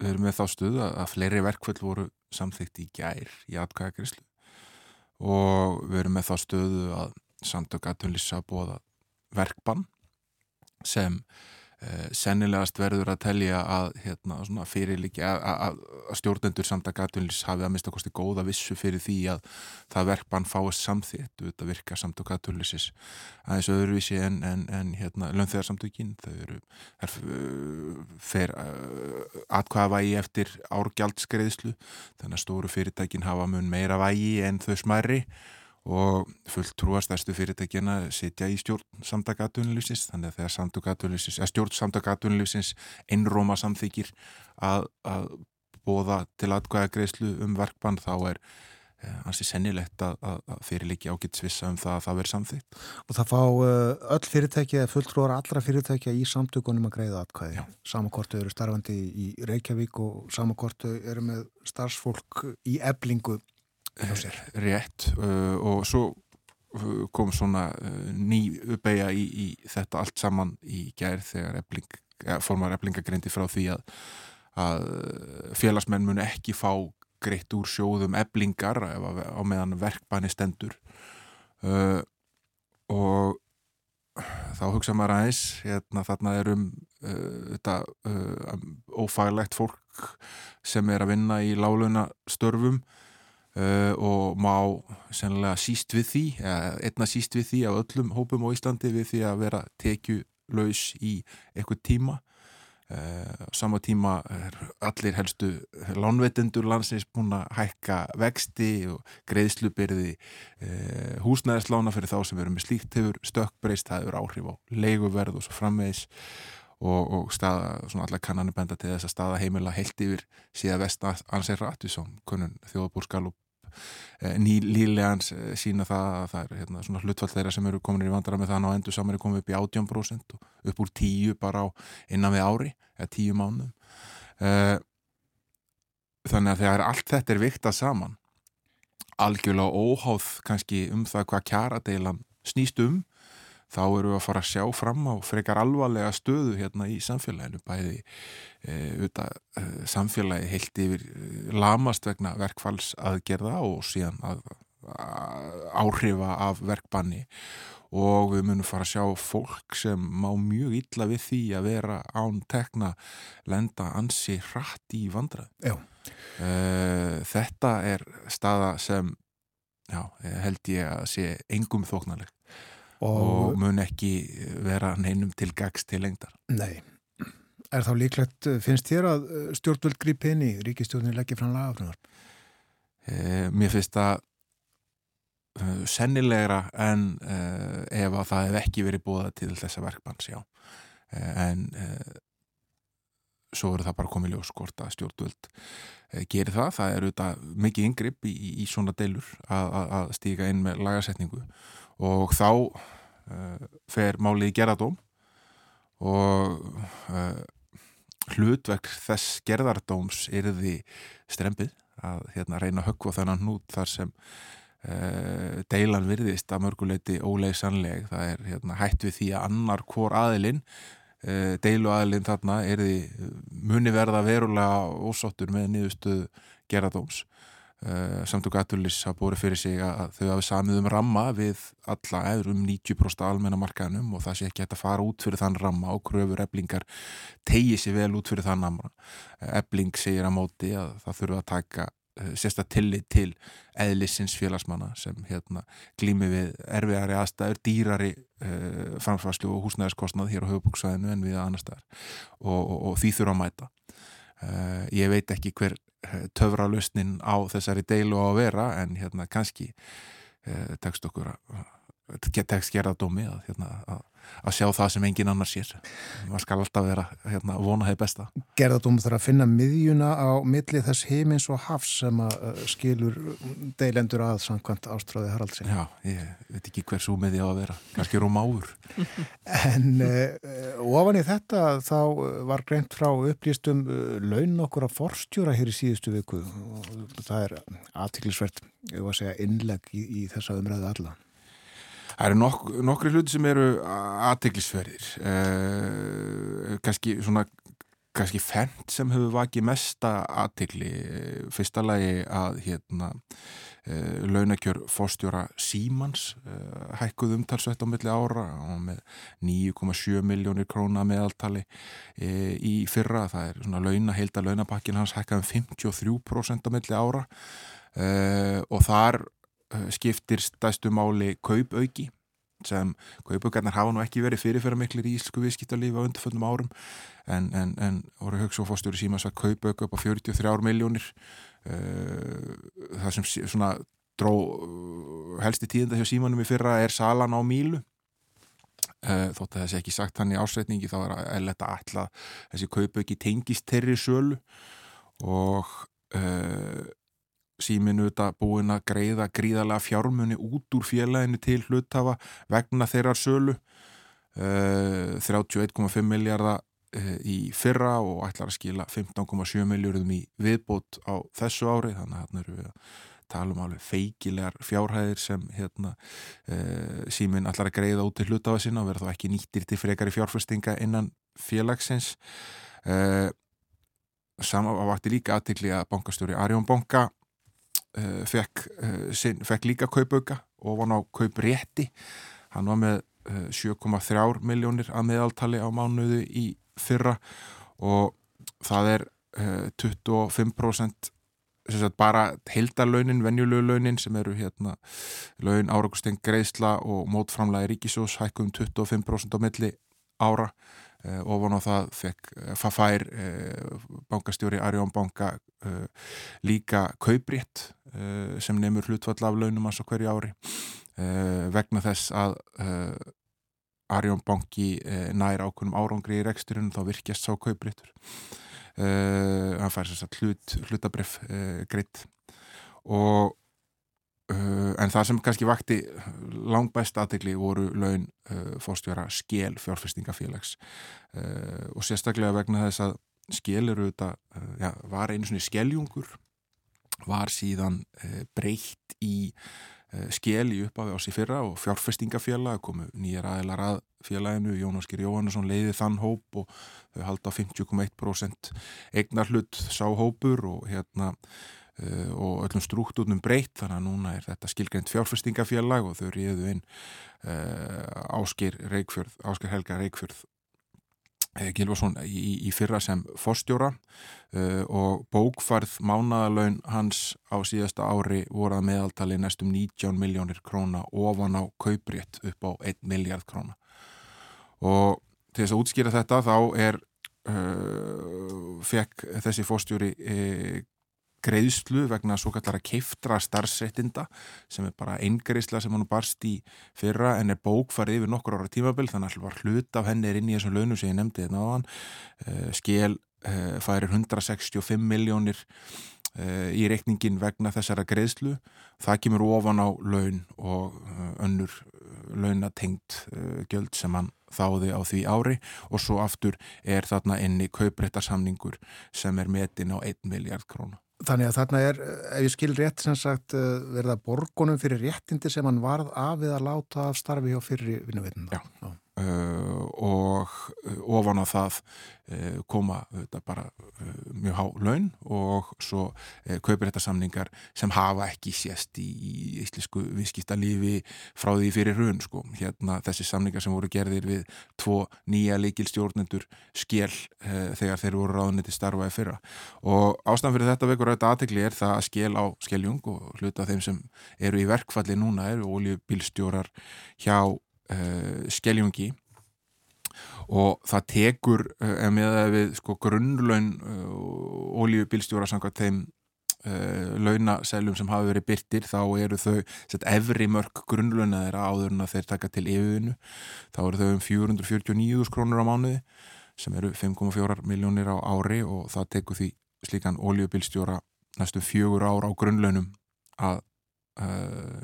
Við erum með þá stuðu að fleiri verkvöld voru samþygt í gær í atkvæðagrislu og við erum með þá stuðu að samtök aðtunlýsa bóða verkbann sem sennilegast verður að telja að hérna, fyrirliki að, stjórnendur samt að gatunlýs hafi að mista kosti góða vissu fyrir því að það verkbann fáist samþitt út að virka samt að gatunlýsis aðeins öðruvísi en, en, en hérna, lönnþegarsamtökin þau eru er, fer uh, atkvaða vægi eftir árgjaldskreðslu þannig að stóru fyrirtækin hafa mun meira vægi en þau smæri og fullt trúastærstu fyrirtækjana sitja í stjórn samtakatunlýfsins þannig að þegar stjórn samtakatunlýfsins einróma samþykir að, að bóða til aðgæða greiðslu um verkbann þá er eh, hansi sennilegt að, að, fyrirleiki ágætsvissa um það að það veri samþykt. Og það fá uh, öll fyrirtæki eða fulltrúar allra fyrirtækja í samtökunum að greiða aðkvæði. Samakortu eru starfandi í Reykjavík og samakortu eru með starfsfólk í eblingu rétt uh, og svo uh, kom svona uh, ný uppeyja í, í þetta allt saman í gerð þegar ebling, formar eblingagreindi frá því að, að félagsmenn mun ekki fá greitt úr sjóðum eblingar á meðan verkbæni stendur. Uh, og þá hugsa maður aðeins hérna þarna er um uh, þetta uh, ófaglegt fólk sem er að vinna í láluna störfum Uh, og má sennilega síst við því, einna síst við því af öllum hópum á Íslandi við því að vera tekjulaus í eitthvað tíma. Uh, sama tíma er allir helstu lánveitendur landsins búin að hækka vexti og greiðslubyrði uh, húsnæðislána fyrir þá sem eru með slíkt hefur stökkbreyst, það hefur áhrif á leiguverð og svo framvegis og, og staða, svona allar kannanir benda til þess að staða heimila heilt yfir síðan vest ansið Ratvísson, kunnun þjóðbúrskalup eh, nýlegans eh, sína það að það er hérna, svona hlutfall þeirra sem eru komin í vandara með þann á endur saman er komið upp í 18% og upp úr 10 bara á innan við ári eða 10 mánuðum. Eh, þannig að þegar allt þetta er viktað saman algjörlega óháð kannski um það hvað kjaradeilan snýst um þá eru við að fara að sjá fram á frekar alvarlega stöðu hérna í samfélaginu bæði e, e, samfélagi heilt yfir e, lamast vegna verkfallsaðgerða og síðan að, að áhrifa af verkbanni. Og við munum fara að sjá fólk sem má mjög illa við því að vera án tekna lenda ansi hratt í vandrað e, þetta er staða sem já, held ég að sé engum þóknarlegt og, og mun ekki vera neinum til gags til lengdar. Nei. Er þá líklegt, finnst þér að stjórnvöld grípi inn í ríkistjórnir leggja fram lagafröðar? Eh, mér finnst að uh, sennilegra en uh, ef að það hef ekki verið búið til þessa verkmanns, já. Uh, en uh, svo eru það bara komið ljós skort að stjórnvöld gerir það. Það er auðvitað mikið yngripp í, í, í svona deilur að, að, að stíka inn með lagasetningu og þá uh, fer málið í gerðardóm og uh, hlutverk þess gerðardóms erði strempið að hérna, reyna að höggva þennan hnút þar sem uh, deilan virðist að mörguleiti óleysanleg. Það er hérna, hætt við því að annar hvor aðilinn deilu aðilinn þarna erði muni verða verulega ósáttur með niðurstöðu gerðardóms Uh, samtök aðtulis hafa búið fyrir sig að þau hafi samið um ramma við alla eður um 90% almennamarkaðnum og það sé ekki hægt að fara út fyrir þann ramma og kröfur eblingar tegi sér vel út fyrir þann ramma. Ebling segir að móti að það þurfa að taka uh, sérsta tillit til eðlissins félagsmanna sem hérna glými við erfiðari aðstæður, dýrari uh, framfærslu og húsnæðarskostnað hér á höfubúksvæðinu en við annar staðar og, og, og því þurfa að mæta. Ég veit ekki hver töfralustnin á þessari deilu á að vera en hérna kannski eh, tekst okkur að tekst gerðardómi að, hérna, að, að sjá það sem engin annar sér. Maður skal alltaf vera hérna, vona þeir besta. Gerðardómi þarf að finna miðjuna á milli þess heimins og hafs sem að uh, skilur deilendur að samkvæmt ástráði Haraldsin Já, ég veit ekki hver svo miði á að vera. Kannski rúm áður En uh, ofan í þetta þá var greint frá upplýstum uh, laun okkur að forstjóra hér í síðustu viku. Og það er aðtiklisvert, ég var að segja innleg í, í þessa umræðu alla Það eru nok nokkri hluti sem eru aðteglisverðir eh, kannski svona kannski fendt sem hefur vakið mesta aðtegli fyrsta lagi að hérna eh, launakjör fórstjóra Símans eh, hækkuð umtalsvett á milli ára. Og með 9,7 miljónir króna meðaltali eh, í fyrra, það er svona launa, heilda launapakkin hans hækkaðum 53% á milli ára. Eh, og þar skiptir stæstu máli kaupauki sem kaupaukarnar hafa nú ekki verið fyrirfæra miklir í íslensku viðskiptarlífi á undirföldum árum en, en, en voru högst og fórstjóri síma að kaupauka upp á 43 miljónir eh, það sem svona dró eh, helsti tíðenda hjá símanum í fyrra er salan á mílu. Þótt að þessi ekki sagt hann í ásreitningi þá er eðletta alla þessi kaupauki tengist terri sölu og síminu þetta búin að greiða gríðarlega fjármunni út úr félaginu til hlutafa vegna þeirrar sölu. Uh, 31,5 miljardar uh, í fyrra og ætlar að skila 15,7 miljardum í viðbót á þessu ári. Þannig að hérna eru við að tala um alveg feikilegar fjárhæðir sem hérna, uh, símin ætlar að greiða út til hlutafa sinna og verða þá ekki nýttir til frekari fjárfestinga innan félagsins. Uh, Samá vakti líka aðtikli að bankastjóri Arjón Banka uh, fekk, uh, sin, fekk líka kaupauka og var ná kauprétti. Hann var með uh, eh, 7,3 miljónir að meðaltali á mánuðu í fyrra og það er 25% bara heildarlaunin, venjulegu launin sem eru hérna laun áraugustengt greiðsla og mótframlega ríkisós hækkum 25% á milli ára. Uh, ofan á það fekk Fafær uh, bankastjóri Arjón banka líka kauprétt sem nefnur hlutfall af launum hans á hverju ári vegna þess að Arjón banki nær ákunum árangri í reksturinn þá virkjast sá kaupréttur. Hann fær þess að hlut, hlutabref greitt og en það sem kannski vakti langbæst aðtegli voru laun fórstjóra skél fjárfestingafélags. Og sérstaklega vegna þess að skél eru þetta, já, var einu svona skéljungur var síðan breytt í skél í upphafi ás í fyrra og fjárfestingafélag komu nýjar aðeinar að félaginu, Jónaskir Jóhannesson leiði þann hóp og þau halda 50,1% eignar hlut sá hópur og hérna Uh, og öllum struktúrnum breytt þannig að núna er þetta skilgreint fjárfestingafélag og þau ríðu inn uh, Áskir, Reykjörð, Áskir Helga Reykjörð Gilvarsson í, í fyrra sem fórstjóra og bókfarð mánadalaun hans á síðasta ári voru að meðaltali næstum 19 miljónir króna ofan á kauprétt upp á 1 miljard króna. Og til þess að útskýra þetta þá er fekk þessi fórstjóri greiðslu vegna svo kallara keiftra starfsreitinda sem er bara eingreisla sem hann barst í fyrra en er bókfarið yfir nokkur ára tímabill þannig að hlut af henni er inn í þessum launum sem ég nefndi þetta á hann skil færir 165 miljónir í reikningin vegna þessara greiðslu. Það kemur ofan á laun og önnur launatengt gjöld sem hann þáði á því ári. Og svo aftur er þarna inni kauprættarsamningur sem er metin á 1 miljard krónu. Þannig að þarna er, ef ég skil rétt sem sagt, eh, verða borgunum fyrir réttindi sem hann varð af við að láta af starfi hjá fyrir vinnuveitinu. Já. Já. Uh, og uh, ofan á það uh, koma þetta bara mjög há laun og svo kaupir þetta samningar sem hafa ekki sést í, íslensku viðskipta lífi frá því fyrir raun sko. Hérna þessi samningar sem voru gerðir við tvo nýja leikilstjórnendur skell þegar þeir voru ráðniti starfaði fyrra og ástæðan fyrir þetta vekur þetta aðtegli er það að skell á skelljung og hluta þeim sem eru í verkfalli núna eru oljubílstjórar hjá uh, skeljungi. Og það tekur uh, með að við sko grunnlaun uh, ólíubilstjóra samkvæmt þeim launaseljum sem hafa verið byrtir þá eru þau sett, efri mörg grunnlauna þeirra áður en að þeir taka til yfirvinu þá eru þau um 449 krónur á mánuði sem eru 5,4 miljónir á ári og það tekur því slíkan ólíubilstjóra næstu fjögur ár á grunnlaunum að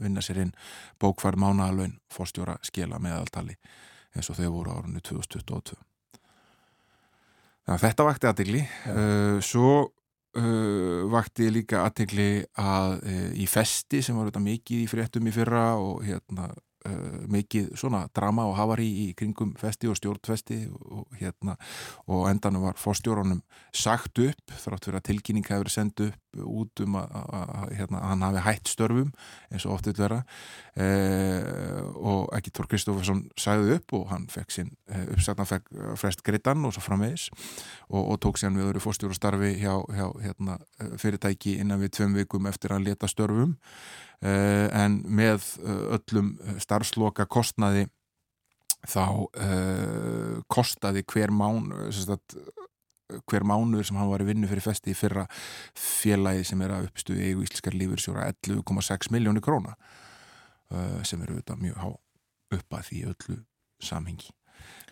vinna sér inn bókvar mánagalögn fórstjóra skila meðaltali eins og þau voru árunni 2022 Þannig að þetta vakti aðtegli uh, svo uh, vakti líka aðtegli að í festi sem var þetta mikið í fréttum í fyrra og hérna mikið svona drama og hafari í kringum festi og stjórnfesti og, hérna, og endanum var fórstjórunum sagt upp þrátt fyrir að tilkynning hefur sendt upp út um að, að, að hérna, hann hafi hætt störfum eins og oftið vera. Eh, og ekki Tór Kristófarsson sagði upp og hann fekk sinn eh, uppsagna fekk frest grittan og svo framvegis og, og tók sér við öðru fórstjórastarfi hjá, hjá hérna, fyrirtæki innan við tveim vikum eftir að leta störfum. Eh, en með eh, öllum starfsloka kostnaði þá uh, kostaði hver mán sagt, hver mánuður sem hann var í vinnu fyrir festi í fyrra félagi sem er að uppstuði eigu íslenskar lífursjóra 11,6 miljónir króna uh, sem eru auðvitað mjög há upp að því öllu samhengi.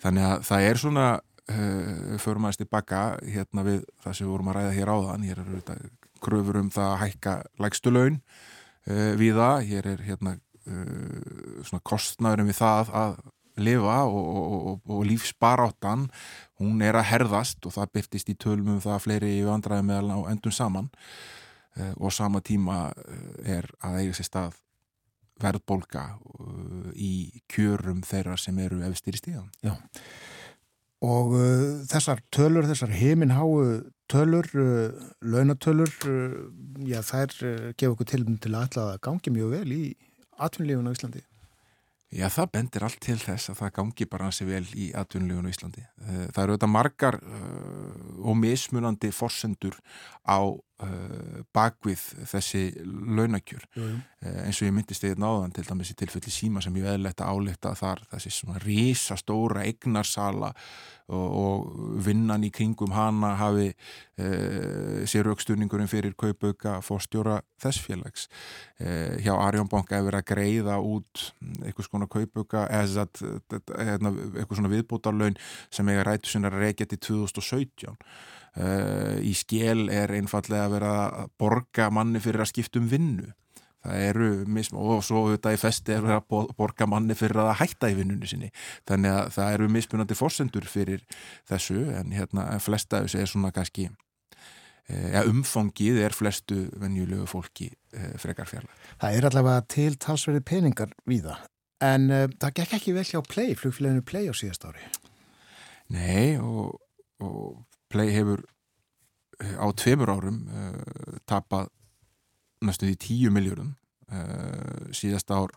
Þannig að það er svona uh, förum aðeins tilbaka hérna við það sem við vorum að ræða hér áðan. Hér eru auðvitað kröfur um það að hækka lægstu laun við það, hér er hérna uh, svona kostnæðurum við það að lifa og, og, og, og lífsbaráttan hún er að herðast og það byrtist í tölmum það fleiri í vandraði meðal á endum saman. Uh, og sama tíma er að eiga sér stað verðbólka í kjörum þeirra sem eru efstir í stíðan. Já, og uh, þessar tölur, þessar heiminháu tölur, uh, launatölur, uh, já þær gefa okkur til til að að gangi mjög vel í atvinnlífun á Íslandi. Já, það bendir allt til þess að það gangi bara hansi vel í atvinnlífun á Íslandi. Það eru þetta margar og mismunandi forsendur á uh, bakvið þessi launakjör. Uh, eins og ég myndist eða náðan til dæmis í tilfelli síma sem ég veðlegt að álita þar þessi svona rísastóra egnarsala og, og vinnan í kringum hana hafi uh, sér aukstuningurinn fyrir kaupauka fórstjóra þess félags. Hjá Arjónbanka hefur að greiða út eitthvað svona kaupauka eða eitthvað svona viðbútarlaun sem eiga rætu sinna að reykja til 2017 Uh, í skél er einfallega að vera að borga manni fyrir að skipta um vinnu. Það eru og svo auðvitað í festi er að borga manni fyrir að hætta í vinnunni sinni. Þannig að það eru mismunandi fórsendur fyrir þessu en hérna flesta þessu er svona kannski ja, umfangið er flestu venjulegu fólki uh, frekar fjalla Það er allavega til talsverði peningar við það en uh, það gekk ekki vel hjá Play, flugfélaginu Play á síðast ári. Nei og, og Play hefur eh, á tveimur árum uh, tapað næstu því tíu miljórum uh, eh, síðast ár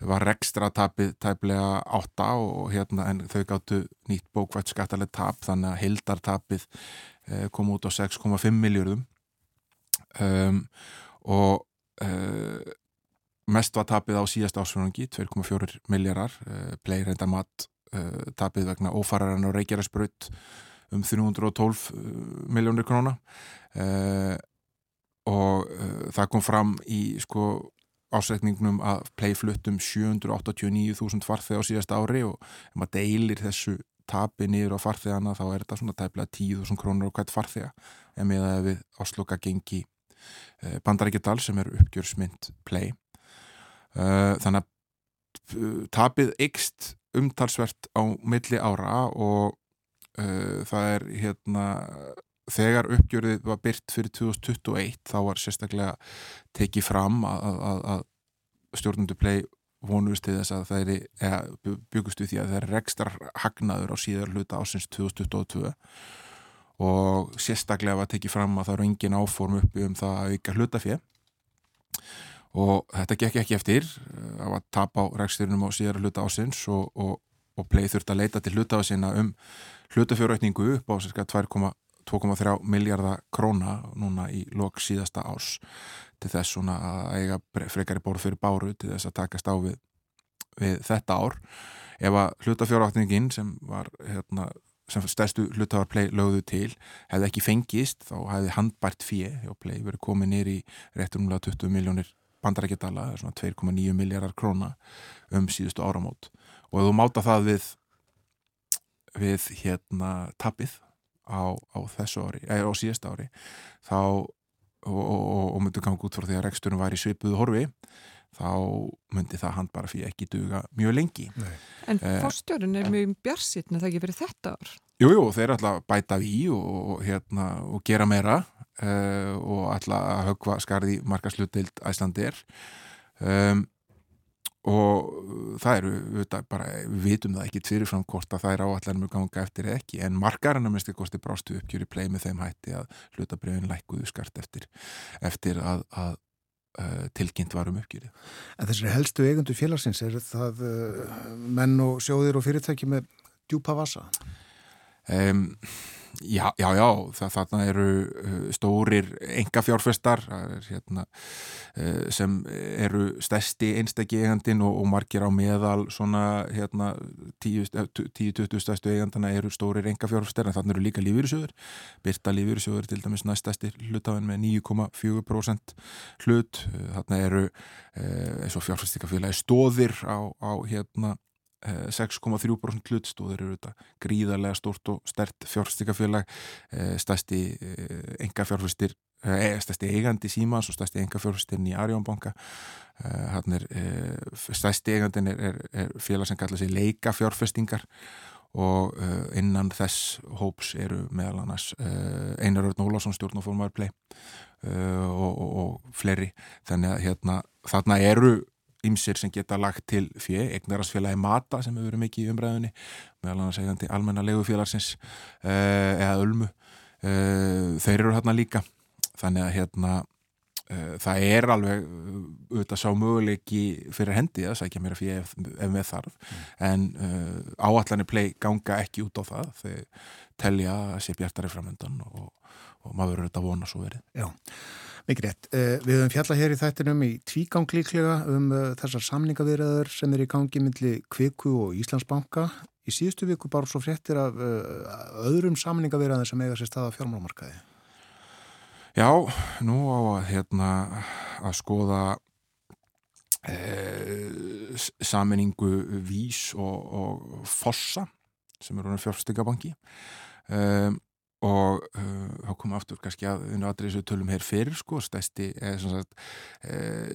var rekstra tapið tæplega átta og hérna en þau gáttu nýtt bókvært skattaleg tap þannig að hildartapið uh, kom út á 6,5 miljórum um, og mest var tapið á síðast ásfjörungi 2,4 miljórar Play reyndar mat tapið vegna ófararan og reykjara um 312 uh, miljónir króna. Uh, og það kom fram í sko ásækningnum að play fluttum 789.000 farþeg á síðast ári og ef maður deilir þessu tapi niður á farþegana þá er þetta svona tæplega 10.000 krónur á hvert farþega. En með að við ásloka gengi uh, bandarækjadal sem er uppgjörsmynd uh, þannig að tapið ykst umtalsvert á milli ára og uh, það er hérna þegar uppgjörðið var byrt fyrir 2021 þá var sérstaklega tekið fram að, að, að stjórnundu play vonuðist til þess að það er byggustu því að það er rekstar hagnaður á síðar hluta ásins 2022 og sérstaklega var tekið fram að það eru engin áform uppi um það að auka hlutafið og þetta gekk ekki eftir að var tap á reksturinnum á síðar hluta ásins og, og, og play þurft að leita til hlutafa sinna um hlutafjörökningu upp á cirka 2,2 2,3 miljardar króna núna í lok síðasta ás til þess svona að eiga frekari bóru fyrir báru til þess að takast á við, við þetta ár. Ef að hlutafjárvækningin sem var hérna, sem stærstu hlutafarplay lögðu til hefði ekki fengist þá hefði handbært fyrir og play verið komið nýri réttur umlega 20 miljónir bandarækjadala, svona 2,9 miljardar króna um síðustu áramót. Og ef þú máta það við við hérna tapið á, á þessu ári, eða á síðasta ári þá og, og, og myndi ganga út frá því að reksturinn var í svipuðu horfi þá myndi það hann bara fyrir ekki duga mjög lengi. Nei. En eh, fórstjórun er mjög björnsitn að það ekki verið þetta ár? Jújú, jú, þeir er alltaf bætað í og, hérna, og gera meira uh, og alltaf að högva skarði markaslutild æslandir um, og það eru við, bara, við vitum það ekki fyrirfram hvort að það er áallanum að ganga eftir ekki en margarinn að minnst kosti brástu uppgjöri plei með þeim hætti að hlutabriðin lækuðu skart eftir, eftir að, að uh, tilkynnt varum uppgjöri En þessari helstu eigundu félagsins er það uh, menn og sjóðir og fyrirtæki með djúpa vasa? Um, Já, já, já, það, þarna eru uh, stórir enga fjárfestar hérna, uh, sem eru stærsti einstakki eigandin og, og margir á meðal svona hérna 10-20 eh, stærstu eigandana eru stórir enga fjárfestar en þarna eru líka lífyrirsjóður Birta lífyrirsjóður til dæmis næstæsti hlutafinn með 9,4% hlut. Þarna eru uh, eins og fjárfestikafélagi stóðir á, á hérna 6,3% hlutstóður eru þetta gríðarlega stórt og stert fjárfæstikafélag eh, stærsti enga fjárfæstir stærsti eigandi Símans og stærsti enga fjárfæstirn í Arjónbanka stærsti eigandin er, er, er félag sem kallar sig leika fjárfæstingar og innan þess hóps eru meðal annars Einar Örn Ólásson stjórn og fórmæður play og, og, og fleiri. Þannig að hérna þarna eru ymsir sem geta lagt til fyrir eignarasfélagi Mata sem hefur verið mikið í umræðinni meðal annars eigandi almenna legufélagsins uh, eða Ölmu uh, þeir eru hérna líka. Þannig að hérna uh, það er alveg auðvitað sá möguleiki fyrir hendi að sækja mér að fyrir ef, ef með þarf. Mm. en áallanir plei ganga ekki út á það. Þegar telja að sé bjartari framöndan og, og maður verður þetta að vona svo verið Já Mikið rétt. Eh, við höfum fjallað hér í þættinum í tvígang líklega um eh, þessar samningavirðaður sem er í gangi myndli Kviku og Íslandsbanka. Í síðustu viku bara svo fréttir af eh, öðrum samningavirðaður sem eiga sér staða fjármálamarkaði. Já, nú á að, hérna, að skoða e, saminningu Vís og, og Fossa sem eru fjárstyggabanki. Um, og uh, þá komum við aftur kannski að einu aðrið tölum hér fyrir sko, stæsti uh,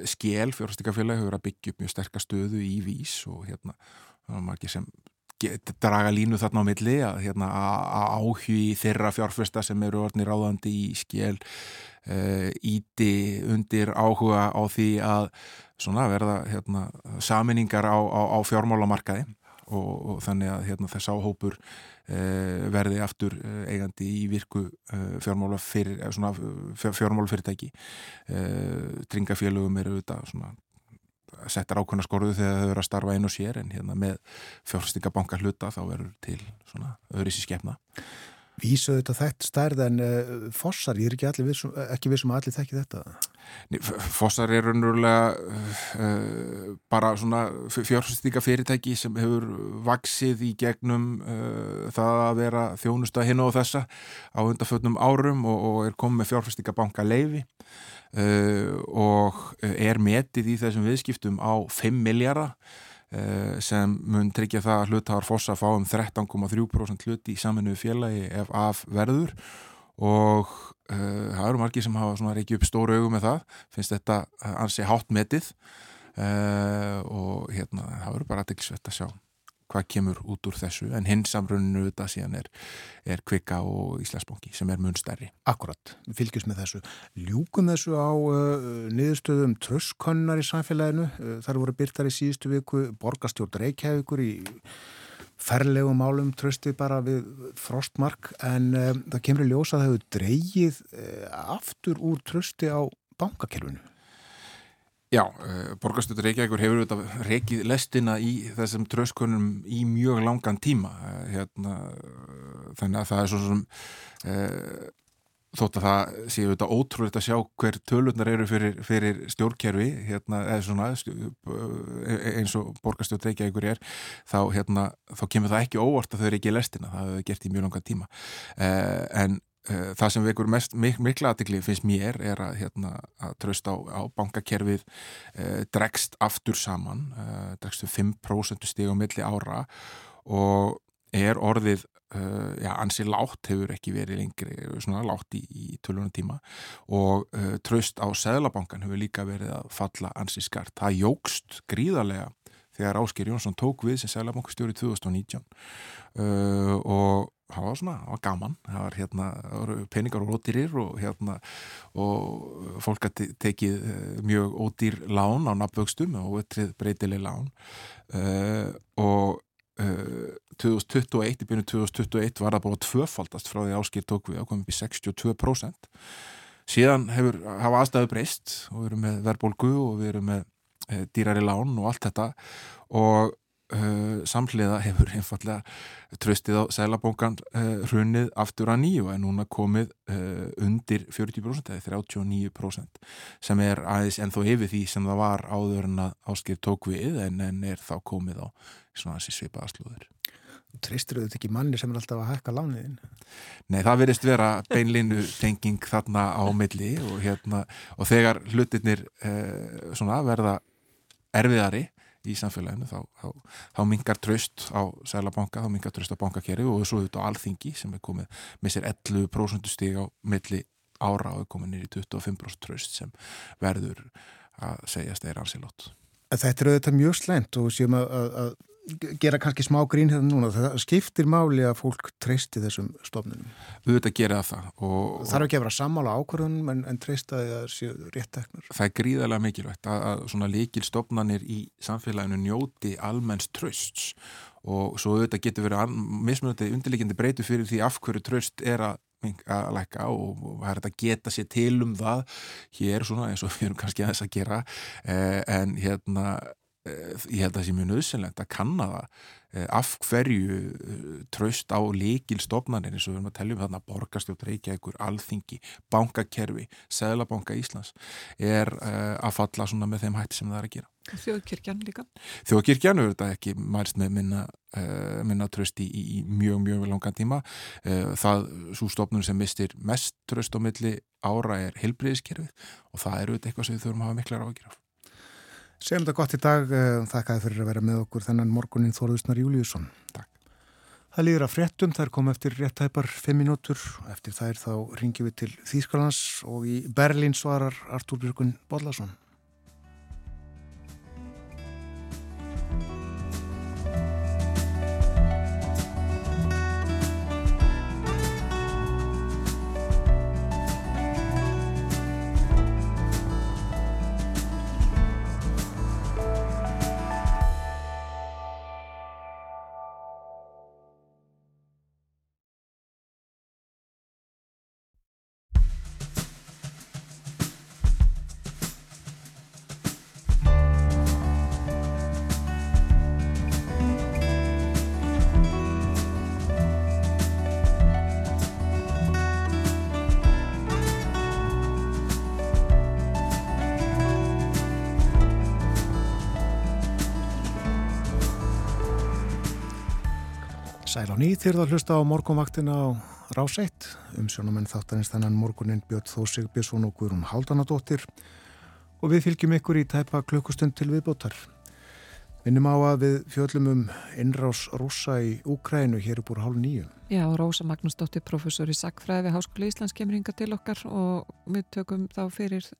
skél fjórastikafélagi hefur að byggja upp mjög sterkast stöðu í vís og hérna margir sem draga línu þarna á milli að, hérna, að áhugi þeirra fjárfesta sem eru orðinir ráðandi í skél uh, íti undir áhuga á því að verða hérna, saminningar á, á, á fjármálamarkaði og, og þannig að hérna, þess áhópur uh, verði aftur uh, eigandi í virku uh, fjármála fyrir, fjármála fyrirtæki tringafélögum eru þetta svona settar ákveðna skorðu þegar þau eru að starfa einu og sér en hérna með fjárfestingabanka hluta þá verður til svona öðru í skefna Vísuðu þetta þetta stærð en uh, fossar, ég er ekki, vissum, ekki vissum að allir þekki þetta. Fossar er raunverulega uh, bara svona fjárfæstíka fyrirtæki sem hefur vaksið í gegnum uh, það að vera þjónusta hinn og þessa á undarföldnum árum og, og er komið með fjárfæstíka banka leifi uh, og er metið í þessum viðskiptum á 5 miljardar sem mun tryggja það að hluthafar fossa fá um 13,3% hluti í saminuðu félagi ef af verður. Og það eru margir sem hafa reykið upp stóru augum með það finnst þetta ansi hátt metið uh, og hérna það verður bara aðtilsvett að sjá hvað kemur út úr þessu en hins samruninu þetta síðan er, er Kvika og Íslandsbóki sem er mun stærri. Akkurat, fylgjast með þessu. Ljúkum þessu á uh, niðurstöðum tröskonnar í samfélaginu. Uh, þar voru byrtar í síðustu viku borgastjórn Reykjavíkur í ferlegum málum trösti bara við frostmark en um, það kemur í ljósa að það hefur dreyið uh, aftur úr trösti á bankakerfinu. Já, uh, borgarstjóttur Reykjavíkur hefur auðvitað reykið lestina í þessum tröskunum í mjög langan tíma hérna, þannig að það er svo sem þótt að það séu auðvitað ótrúlega að sjá hver tölurnar eru fyrir, fyrir stjórnkerfi hérna, svona eins og borgarstjótt Reykjavíkur er þá, hérna, þá kemur það ekki óvart að þau er ekki lestina, það hefur gert í mjög langan tíma. En Eh, það sem vekur mest mik mikla aðtikli finnst mér er að, hérna, að tröst á, á bankakerfið eh, dregst aftur saman eh, dregst um 5% stíg á milli ára og er orðið eh, já, ansi látt hefur ekki verið lengri svona látt í, í tölunum tíma og eh, tröst á Sæðlabankan hefur líka verið að falla ansi skart. Það jógst gríðarlega þegar Ásker Jónsson tók við sem Sæðlabankastjóri 2019 uh, og það var svona, það var gaman. Það var hérna, það voru peningar og ódýrir og hérna og fólk að tekið eh, mjög ódýr lán á nafnvöxtum og breytileg lán. Uh, og uh, 2021, í byrjun 2021 var það bara tvöfaldast frá því áskil tók við ákomið í 62% síðan hefur, hafa aðstæðu breyst og við erum með verbolgu og við erum með uh, dýrari lán og allt þetta. Og Uh, samhliða hefur einfallega tröstið á sælabókan uh, hrunið aftur að nýju en núna komið uh, undir 40% eða 39% sem er aðeins ennþá yfir því sem það var áður en að áskil tók við en, en er þá komið á svona þessi svipa aðslúður Tristur auðvitað ekki manni sem er alltaf að hækka lániðin? Nei, það verðist vera beinlinu tenging þarna á milli og, hérna, og þegar hlutirnir svona verða erfiðari í samfélaginu þá, þá, þá mingar tröst á sælabanka, þá mingar tröst á bankakeri og svo auðvitað á alþingi sem er komið með sér 11% stíg á milli ára og er komið nýri 25% tröst sem verður að segjast er ansilótt. Þetta er auðvitað mjög slemt og séum að, að, gera kannski smá grín hérna núna það skiptir máli að fólk treysti þessum stofnunum. Við veitum að gera það og, Þarf ekki að vera sammála ákvörðunum en, en treysta því að séu rétt teknur. Það er gríðarlega mikilvægt að, að svona líkil stofnanir í samfélaginu njóti almenns trösts og svo auðvitað getur verið mismunandi undirleikindi breytu fyrir því af hverju tröst er að að lækka og það er að geta sér til um það hér svona eins og við erum kannski aðeins að gera eh, en hérna ég held að það sé mjög nöðsynlegt að kanna það eh, af hverju eh, tröst á leikilstofnarnir eins og við erum að tellja um þarna borgarstjótt Reykjavíkur, Alþingi, Bankakerfi Sæðlabanka Íslands er að falla svona með þeim hætti sem það er að gera. Þjóðkirkjan líka? Þjóðkirkjan er þetta ekki mælst með minna, minna tröst í, í mjög, mjög langan tíma. Það, svo stofnun sem mistir mest tröst á milli ára er helbriðiskerfið og það eru eitthvað sem við þurfum að hafa miklar á að gera. Segjum þetta gott í dag, eh, þakkaði fyrir að vera með okkur þennan morgunin Þorðusnar Júliusson. Takk. Það líður að fréttum, þær kom eftir réttæpar fimm minútur, eftir þær þá ringjum við til Þýskalands og í Berlín svarar Artúr Björgun Bodlason. Sæl á nýtt þér að hlusta á morgunvaktina á ráseitt. Umsjónumenn þáttanins þannan morgunin Björn Þósig Björnsson og Guðrún Haldanadóttir og við fylgjum ykkur í tæpa klukkustund til viðbótar. Minnum á að við fjöllum um innrás rúsa í Úkrænu hér upp úr hálf nýju. Já, Rósa Magnúsdóttir, professor í Sackfræði við Háskóla Íslands kemur hinga til okkar og við tökum þá fyrir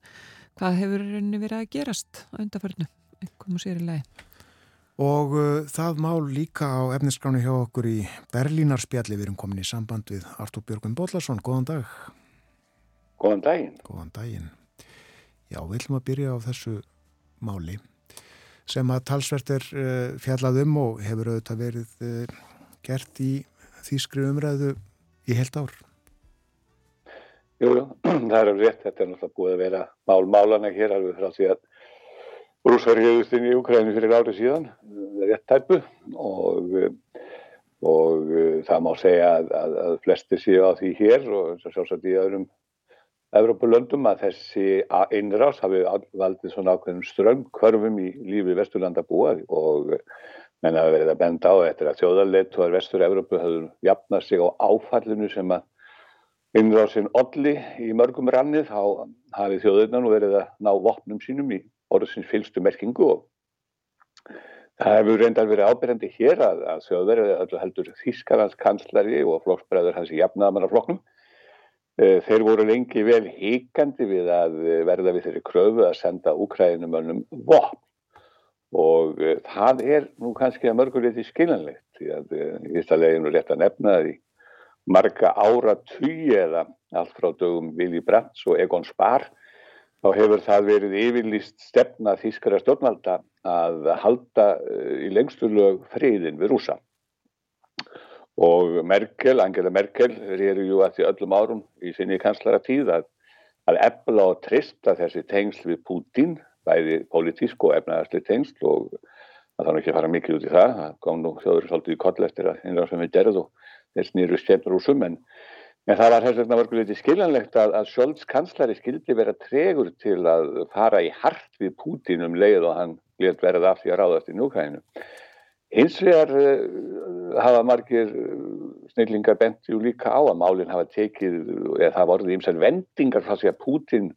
hvað hefur henni verið að gerast á undarförnu, einhverjum sér í lagi. Og uh, það má líka á efniskránu hjá okkur í Berlínarspjalli við erum komin í samband við Artur Björgum Bóllarsson. Góðan dag. Góðan daginn. Góðan daginn. Já, við ætlum að byrja á þessu máli sem að talsvert er uh, fjallað um og hefur auðvitað verið uh, gert í þýskri umræðu í heilt ár. Jújú, það er rétt, þetta er náttúrulega búið að vera mál-málana hér alveg frá því að rúsar hefðust inn í Ukræni fyrir árið síðan, rétt tæpu og, og það má segja að, að, að flesti séu á því hér og sjálfsagt í öðrum Evrópulöndum að þessi innrás hafi valdið svona ákveðum strömmkörfum í lífi Vesturlanda búa og menn hafa verið að benda á eftir að þjóðarleitt og Vestur-Evrópu hafðu jafnað sig á áfallinu sem að innrásinn olli í mörgum rannið þá hafi þjóðurnan verið að ná vopnum sínum í orðsins fylgstu merkingu og það hefur reyndar verið ábyrjandi hér að, að þjóðverið heldur Þískarans kanslari og flokksbræður hans í jafnaðamannaflokknum Eh, þeir voru lengi vel híkandi við að eh, verða við þeirri kröfu að senda Úkrænumönnum vopn. Og eh, það er nú kannski að mörguleiti skiljanlegt því að veist að leginu rétt að nefna því marga ára tugi eða allt frá dögum Vili Brands og Egon Spar þá hefur það verið yfirlýst stefna þýskara stjórnvalda að halda í lengstu lög friðin við rúsa og Merkel, Angela Merkel er ju að því öllum árum í sinni kanslara tíð að, að efla og trista þessi tengsl við Putin bæði politísk og efnaðarsli tengsl og það þannig ekki að fara mikið út í það. Það kom nú þjóður svolítið í koll eftir að einlega sem við gerðum og þess nýru stefnur úr summen en það var þess vegna verkuleiti skiljanlegt að, að Scholz kanslari skildi vera tregur til að fara í hart við Putin um leið og hann létt verða af því að ráðast í núkæðinu Hins vegar uh, hafa margir uh, snillingar bent jú líka á að málinn hafa tekið, eða það voruð ímsar vendingar frá því að Pútin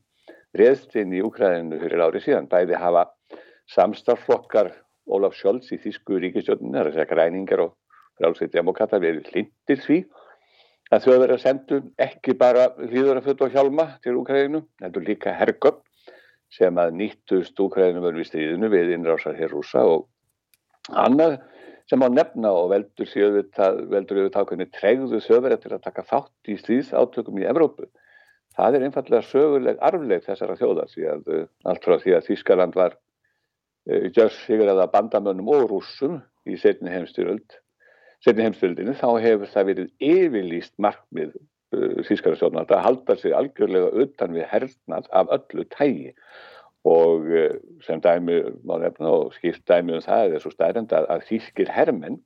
reðst inn í Úkræðinu fyrir árið síðan. Bæði hafa samstarflokkar Ólaf Scholz í Þísku ríkistjóðinu, það er að segja græningar og frálsveit demokrata verið hlindir því að þjóður að sendu ekki bara hlýðuraföld og hjálma til Úkræðinu, heldur líka hergöpp sem að nýttust Úkræðinu verið við stríðinu við innrásar hér rúsa og Annað sem á nefna og veldur ákveðinu tregðu sögverið til að taka þátt í stríðs átökum í Evrópu. Það er einfallega söguleg arfleg þessara þjóðar því að uh, allt frá því að Þískaland var uh, jörs sigur að bandamönnum og rúsum í setni heimstyröld, setni heimstyröldinu þá hefur það verið yfirlýst markmið uh, Þískara stjórnald að halda sig algjörlega utan við hernað af öllu tægi og eh, sem dæmi má nefna og skipt dæmi um það er svo stærnd að, að þýskir hermenn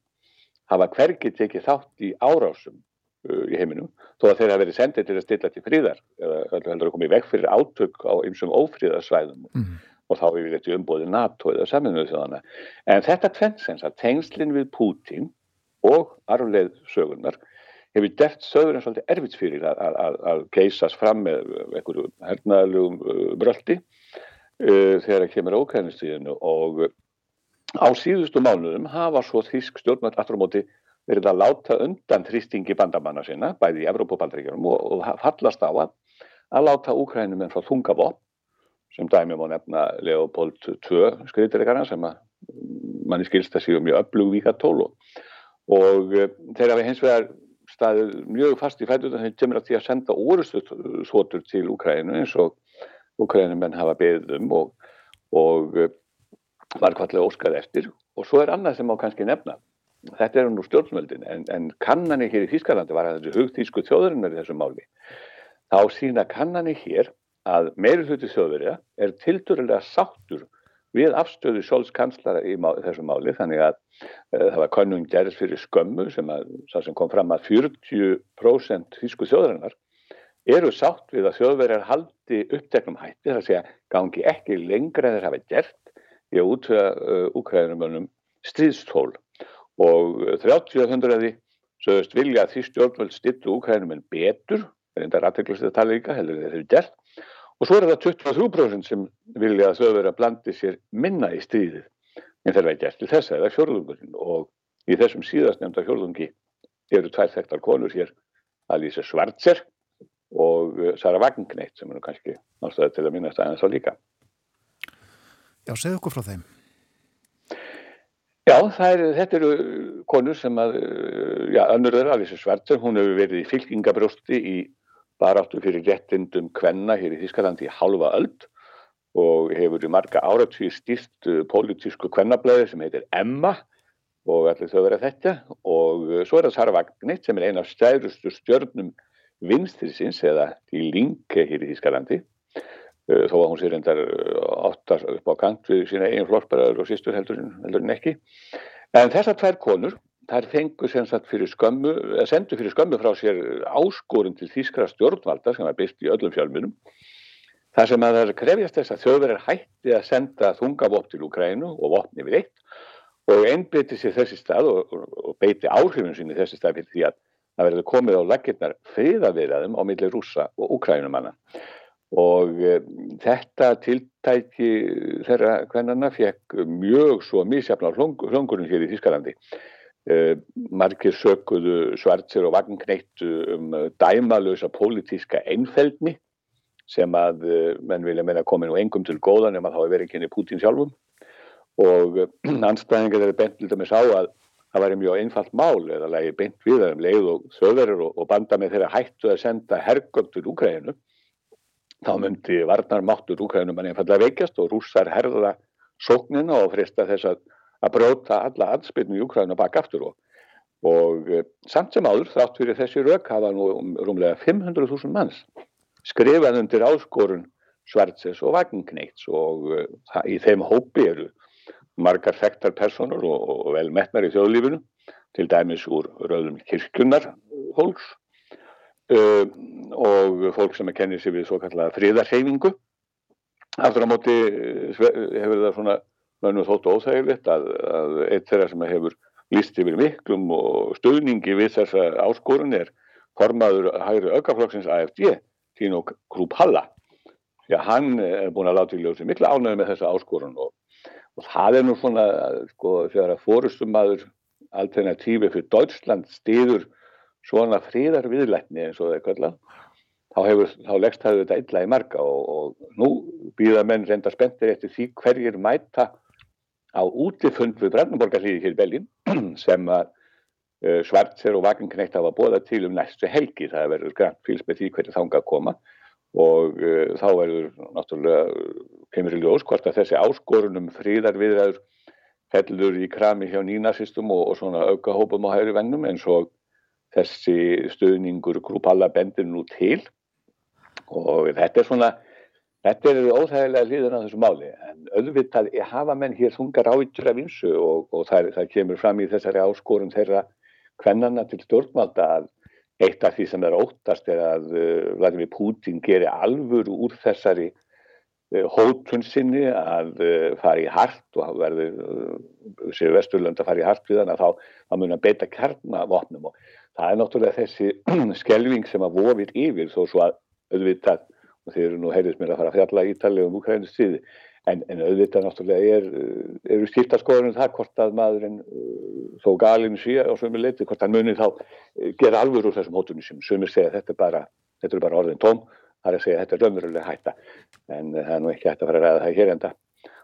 hafa hvergi tekið þátt í árásum uh, í heiminum þó að þeir hafa verið sendið til að stilla til fríðar eða heldur að koma í veg fyrir átök á einsum ófríðarsvæðum mm. og þá er við þetta umbóðið NATO eða saminuðu þjóðana en þetta tvennsens að tengslinn við Pútín og arfleð sögunar hefur dert sögur en svolítið erfitt fyrir að, að, að geysast fram með einhverju hernaðalugum uh, bröldi uh, þegar það kemur ákveðnistíðinu og á síðustu mánuðum hafa svo þísk stjórnmætt aftur á móti verið að láta undan þrýstingi bandamanna sinna, bæði í Evrópabandríkjum og, og fallast á að að láta Úkrænum en frá þungavop sem dæmi má nefna Leopold II skriðdregarna sem að manni skilst að séu mjög öflug víkatól og, og uh, þeir hafi hins vegar staðið mjög fast í fætu þannig að þeir kemur að því að senda orðstöður til Úkrænu eins og Ukrænumenn hafa beðum og, og eh, var kvallega óskað eftir. Og svo er annað sem má kannski nefna. Þetta er nú stjórnvöldin en, en kannanir hér í Þýskalandi var að þessu hugþýsku þjóðurinnar í þessu máli þá sína kannanir hér að meiri hluti þjóðverja er tildurilega sáttur við afstöðu sjálfskanslara í má, þessu máli þannig að uh, það var konung gerðs fyrir skömmu sem, að, sem kom fram að 40% þýsku þjóðurinnar eru sátt við að þjóðverjar haldi uppteknum hætti, það sé að gangi ekki lengra en þeir hafa gert í að útvöða uh, úkræðinumönnum stríðstól. Og 30 hundraði sögust vilja að því stjórnvöld stittu Úkrænum en betur, það er rættiklust að tala líka, heldur þeir eru gert, og svo er það 23% sem vilja að að blandi sér minna í stríðið en þeir verið gert til þess að það er fjörðungurinn og í þessum síðast nefnda fjörðungi eru tvær þekktar konur hér Alísa Schwarzer og eh, Sara Wagenkneitt sem er kannski náttúrulega til að minnast aðeins á líka. Já, segð okkur frá þeim. Já, er, þetta eru konur sem að, eh, já, önnur er Alísa Schwarzer, hún hefur verið í fylkingabrjósti í baráttu fyrir réttindum kvenna hér í Þískalandi í halva öld og hefur í marga áratvíð stýrt uh, pólitísku kvennablaði sem heitir Emma og allir þau verið þetta og uh, svo er það Sara Vagnit sem er eina af stæðustu stjörnum vinstinsins eða í linke hér í Þískalandi uh, þó að hún sér endar áttar upp á kant við sína eigin flórsbæraður og sístur heldur, heldur en ekki. En þessar tvær konur þær fengu sem sagt fyrir skömmu, sendu fyrir skömmu frá sér áskorun til þýskra stjórnvalda sem var byrst í öllum fjölmunum. Það sem að það er krefjast þess að þjóðverðar hætti að senda þungavopn til Ukrænu og vopni við eitt og einbytti sér þessi stað og, og, og beiti áhrifun í þessi stað fyrir því að það verður komið á laginnar friðavirðaðum á milli rúsa og Ukrænumanna. Og e, þetta tiltæki þeirra hvernarna fekk mjög svo mísjafnar hlungurinn hér í Þískalandi. Uh, margir sökuðu svartsir og vagnkneittu um uh, dæmalösa pólitíska einfeldni sem að uh, menn vilja meina komin og engum til góðan ef að þá er verið kynni Pútín sjálfum. Og anstæðingar eru bent lítið með sá að það væri mjög einfalt mál eða lægi bent við þeim leið og þauðverður og, banda með þeirra hættu að senda hergöld til Úkræðinu þá myndi varnar máttur Úkræðinu mann einfallega veikjast og rússar herða sóknina og frista þess að að bróta alla ansbyrnu í Ukraina bak aftur og, og e, samt sem áður þátt fyrir þessi rauk hafa nú um rúmlega 500.000 manns skrifað undir áskorun Svartses og Vagnkneits og e, í þeim hópi eru margar þekktar personur og, og vel metnar í þjóðlífinu til dæmis úr rauðum kirkjunnar fólks uh, og fólk sem er kennið sér við svo kallega fríðarhefingu aftur á móti hefur það svona mönnum þóttu óþægilegt að, að eitt þeirra sem hefur líst yfir miklum og stöðningi við þessa áskorun er formaður hægri aukaflokksins AFD, Tino Krupalla. Já, hann er búin að láta í ljósi mikla ánæði með þessa áskorun og, og það er nú svona, sko, þegar að fórustumadur alternatífi fyrir Deutschland stýður svona fríðar viðlætni eins og það er kvöldlega, þá, þá leggst það þetta illa í marga og, og nú býða menn reynda spenntir eftir því hverjir mæta á útifund við Brandenborgarlíði hér í Bellin sem að uh, Svartser og Vagenkneitt hafa bóða til um næstu helgi. Það verður grann fylgst með því hverju þánga að koma og uh, þá verður náttúrulega kemur í ljós hvort að þessi áskorunum fríðarviðræður hellur í krami hjá nínasistum og, og svona auka hópum á hægri vennum eins og þessi stuðningur grúpalla bendir nú til og þetta er svona Þetta eru óþægilega hlýðan á þessu máli en auðvitað hafa menn hér þungar ávítur af vinsu og, og það, það kemur fram í þessari áskorun þeirra hvennanna til stjórnvalda að eitt af því sem er óttast er að uh, Vladimir Putin gerir alvöru úr þessari uh, hótun sinni að uh, fara í hart og verður sér vesturlönd að fara í hart við hann að þá, þá mun að beita kernavopnum og það er náttúrulega þessi skelving sem að vofir yfir þó svo að auðvitað og þeir eru nú heyrðis mér að fara að fjalla ítalið um Ukraínu stíði en, en auðvitað náttúrulega er, eru skiptaskoðunum það hvort að maðurinn uh, þó galinu síðan á svömi leiti hvort hann munir þá uh, gera alvöru úr þessum hótunum sem svömir segja þetta er bara, þetta er bara orðin tóm það er að segja þetta er raunverulega hætta. En það er nú ekki hægt að fara að ræða það hér enda.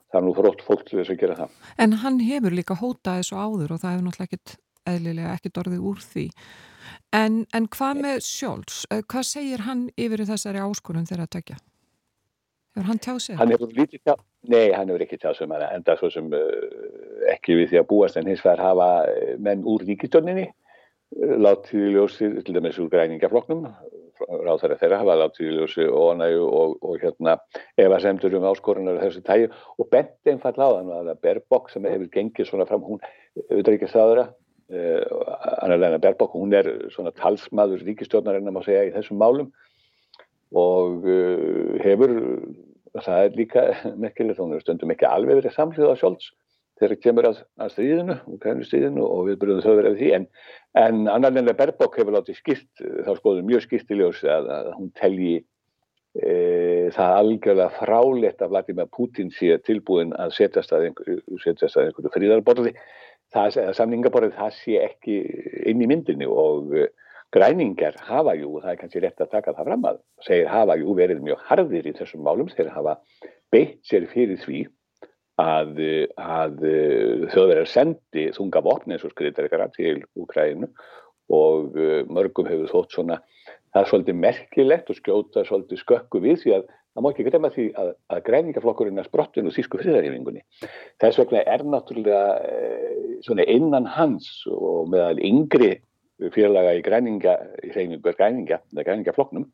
Það er nú frótt fólk til þess að gera það. En hann hefur líka hótað þessu áður og það hefur náttúrulega ekkit eðlilega ekkit orðið úr því En, en hvað með Sjóls? Eh, hvað segir hann yfir þessari áskonum þegar að tekja? Hefur hann tjáð sig? Hann tjáð, nei, hann hefur ekki tjáð sig um en það svo sem uh, ekki við því að búast en hins vegar hafa eh, menn úr ríkistjóninni látið í ljósi, til dæmis úr græningafloknum, ráð þeirra þeirra hafa látið í ljósi og næju og, og hérna ef að semtur um áskorunar þessu tæju og bent einfall á þann að Berbok sem hefur gengið svona fram, hún auðvitað ekki Uh, Anna-Lena Berbok, hún er svona talsmaður ríkistjórnarinn að segja í þessum málum. Og uh, hefur, það er líka merkilegt, hún er stundum ekki alveg verið samlið á sjálfs þegar kemur að, að stríðinu, stríðinu og við byrjum þau verið því. En, en annarlega Berbok hefur látið skilt þá skoðum mjög skilt í ljósi að, að hún telji e, það algjörlega frálegt að Vladimir Putin sé tilbúin að setjast að, einhver, setjast að einhverju fríðarborði það, samningaborðið það sé ekki inn í myndinu og græningar hafa jú, það er kannski rétt að taka það fram að segir hafa jú verið mjög harðir í þessum málum þeir hafa beitt sér fyrir því að, að þjóðverðar sendi þunga vopni eins og skriðdreikara til Úkrænu og uh, mörgum hefur þótt svona það er svolítið merkilegt og skjóta svolítið skökku við því að það má ekki greiða því að, að greiningaflokkurinn er sprottin og þýsku friðarhefingunni. Þess vegna er náttúrulega eh, innan hans og meðal yngri félaga í greininga, greininga, greiningaflokknum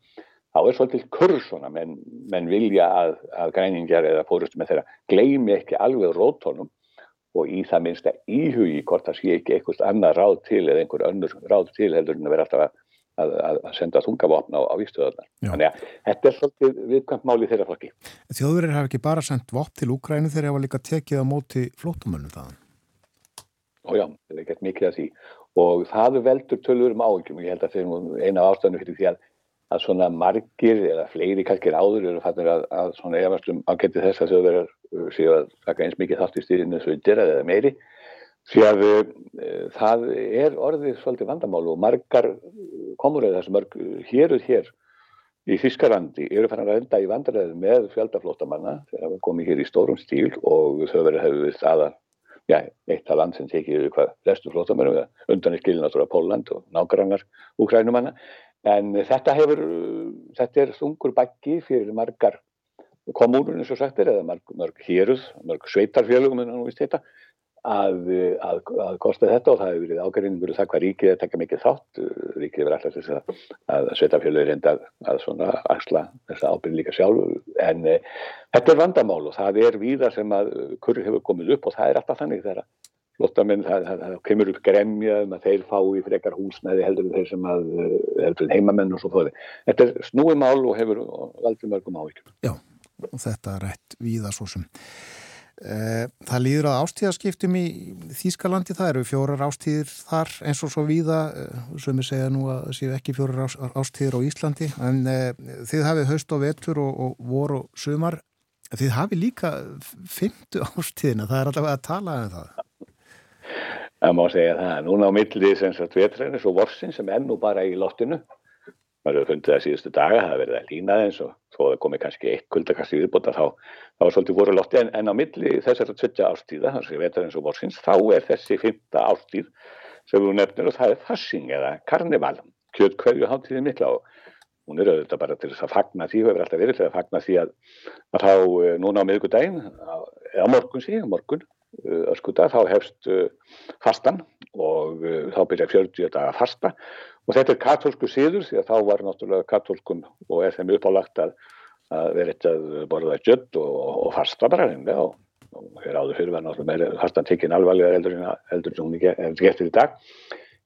þá er svolítið kursona menn, menn vilja að, að græningjar eða fórustum með þeirra gleimi ekki alveg rótónum og í það minnst að íhugi hvort það sé ekki eitthvað annað ráð til eða einhver önnur ráð til heldur en að vera alltaf að, að, að senda þungavopna á, á výstöðunar. Þannig að þetta er svolítið viðkvæmt máli þeirra flokki. Þjóðverðir hafa ekki bara sendt vopn til Úkrænu þegar það var líka tekið á móti flótumönnum þaðan? Ójá, það er gett mikið að því og það veldur tölur um áhengjum og ég held að það er eina ástæðinu fyrir því að að svona margir eða fleiri kannski áður eru fannir að, að svona efastlum ágætti þess að þjóðverðar uh, séu að taka eins mikið þátt í styrinu sveitir eða meiri því að e, það er orðið svolítið vandamál og margar komur eða þessu mörg héruð hér í Þískarandi eru fannar að enda í vandræðu með fjöldaflótamanna þegar það komið hér í stórum stíl og þjóðverðar hefur við staða já, eitt af land sem tekið hvað flestu flótamannum undan í skilinatur af Póland og nágrannar úkrænumanna En þetta hefur, þetta er þungur baggi fyrir margar komúnur eins og sagt er, eða mörg, mörg héruð, mörg sveitarfjölugum en það þetta, að, að, að kosta þetta og það hefur verið ágærinningur það hvað ríkið er taka mikið þátt, ríkið er alltaf þess að, að sveitarfjölug er enda að svona axla þessa ábyrgin líka sjálf, en e, þetta er vandamál og það er víða sem að kurri hefur komið upp og það er alltaf þannig þegar flottamenn, það, það, það kemur upp gremja um að þeir fá í frekar húsnæði heldur en þeir sem að heldur en heimamenn og svo fóði. Þetta er snúið mál og hefur aldrei mörgum ávíkjum. Já, og þetta er rétt víða svo sem. Eh, það líður að ástíðaskiptum í Þýskalandi, það eru fjórar ástíðir þar eins og svo víða, eh, sem ég segja nú að séu ekki fjórar ástíðir á Íslandi, en eh, þið hafið haust og vetur og, og vor og sumar, þið hafið líka fymtu ástíðina, það er alltaf að tala um það. Það má segja það. Núna á milli sem sagt vetrænis og vorsin sem er nú bara í lottinu. Maður hefur fundið það síðustu daga, það verið að lína eins og þó að það komi kannski eitt kuldakast í viðbúta þá, þá er svolítið voru lotti en, en á milli þessar tvitja ástíða, þannig að vetrænis og vorsins, þá er þessi fymta ástíð sem við nefnir og það er fassing eða karnival, kjöt hverju háttíði mikla og hún er auðvitað bara til þess að fagna því og hefur alltaf verið til að fagna því að, að þá eh, núna á miðgudaginn, á morgun sí, á morgun Eh, öskudag þá hefst eh, fastan og þá byrja 40 daga fasta og þetta er katólsku síður því að þá var náttúrulega katólskum og er þeim uppálagt að, að vera eitthvað borða jödd og, og fasta bara reynlega og, og hér áður fyrir var náttúrulega meira fastan tekinn alvarlega heldur en hún er getur í dag.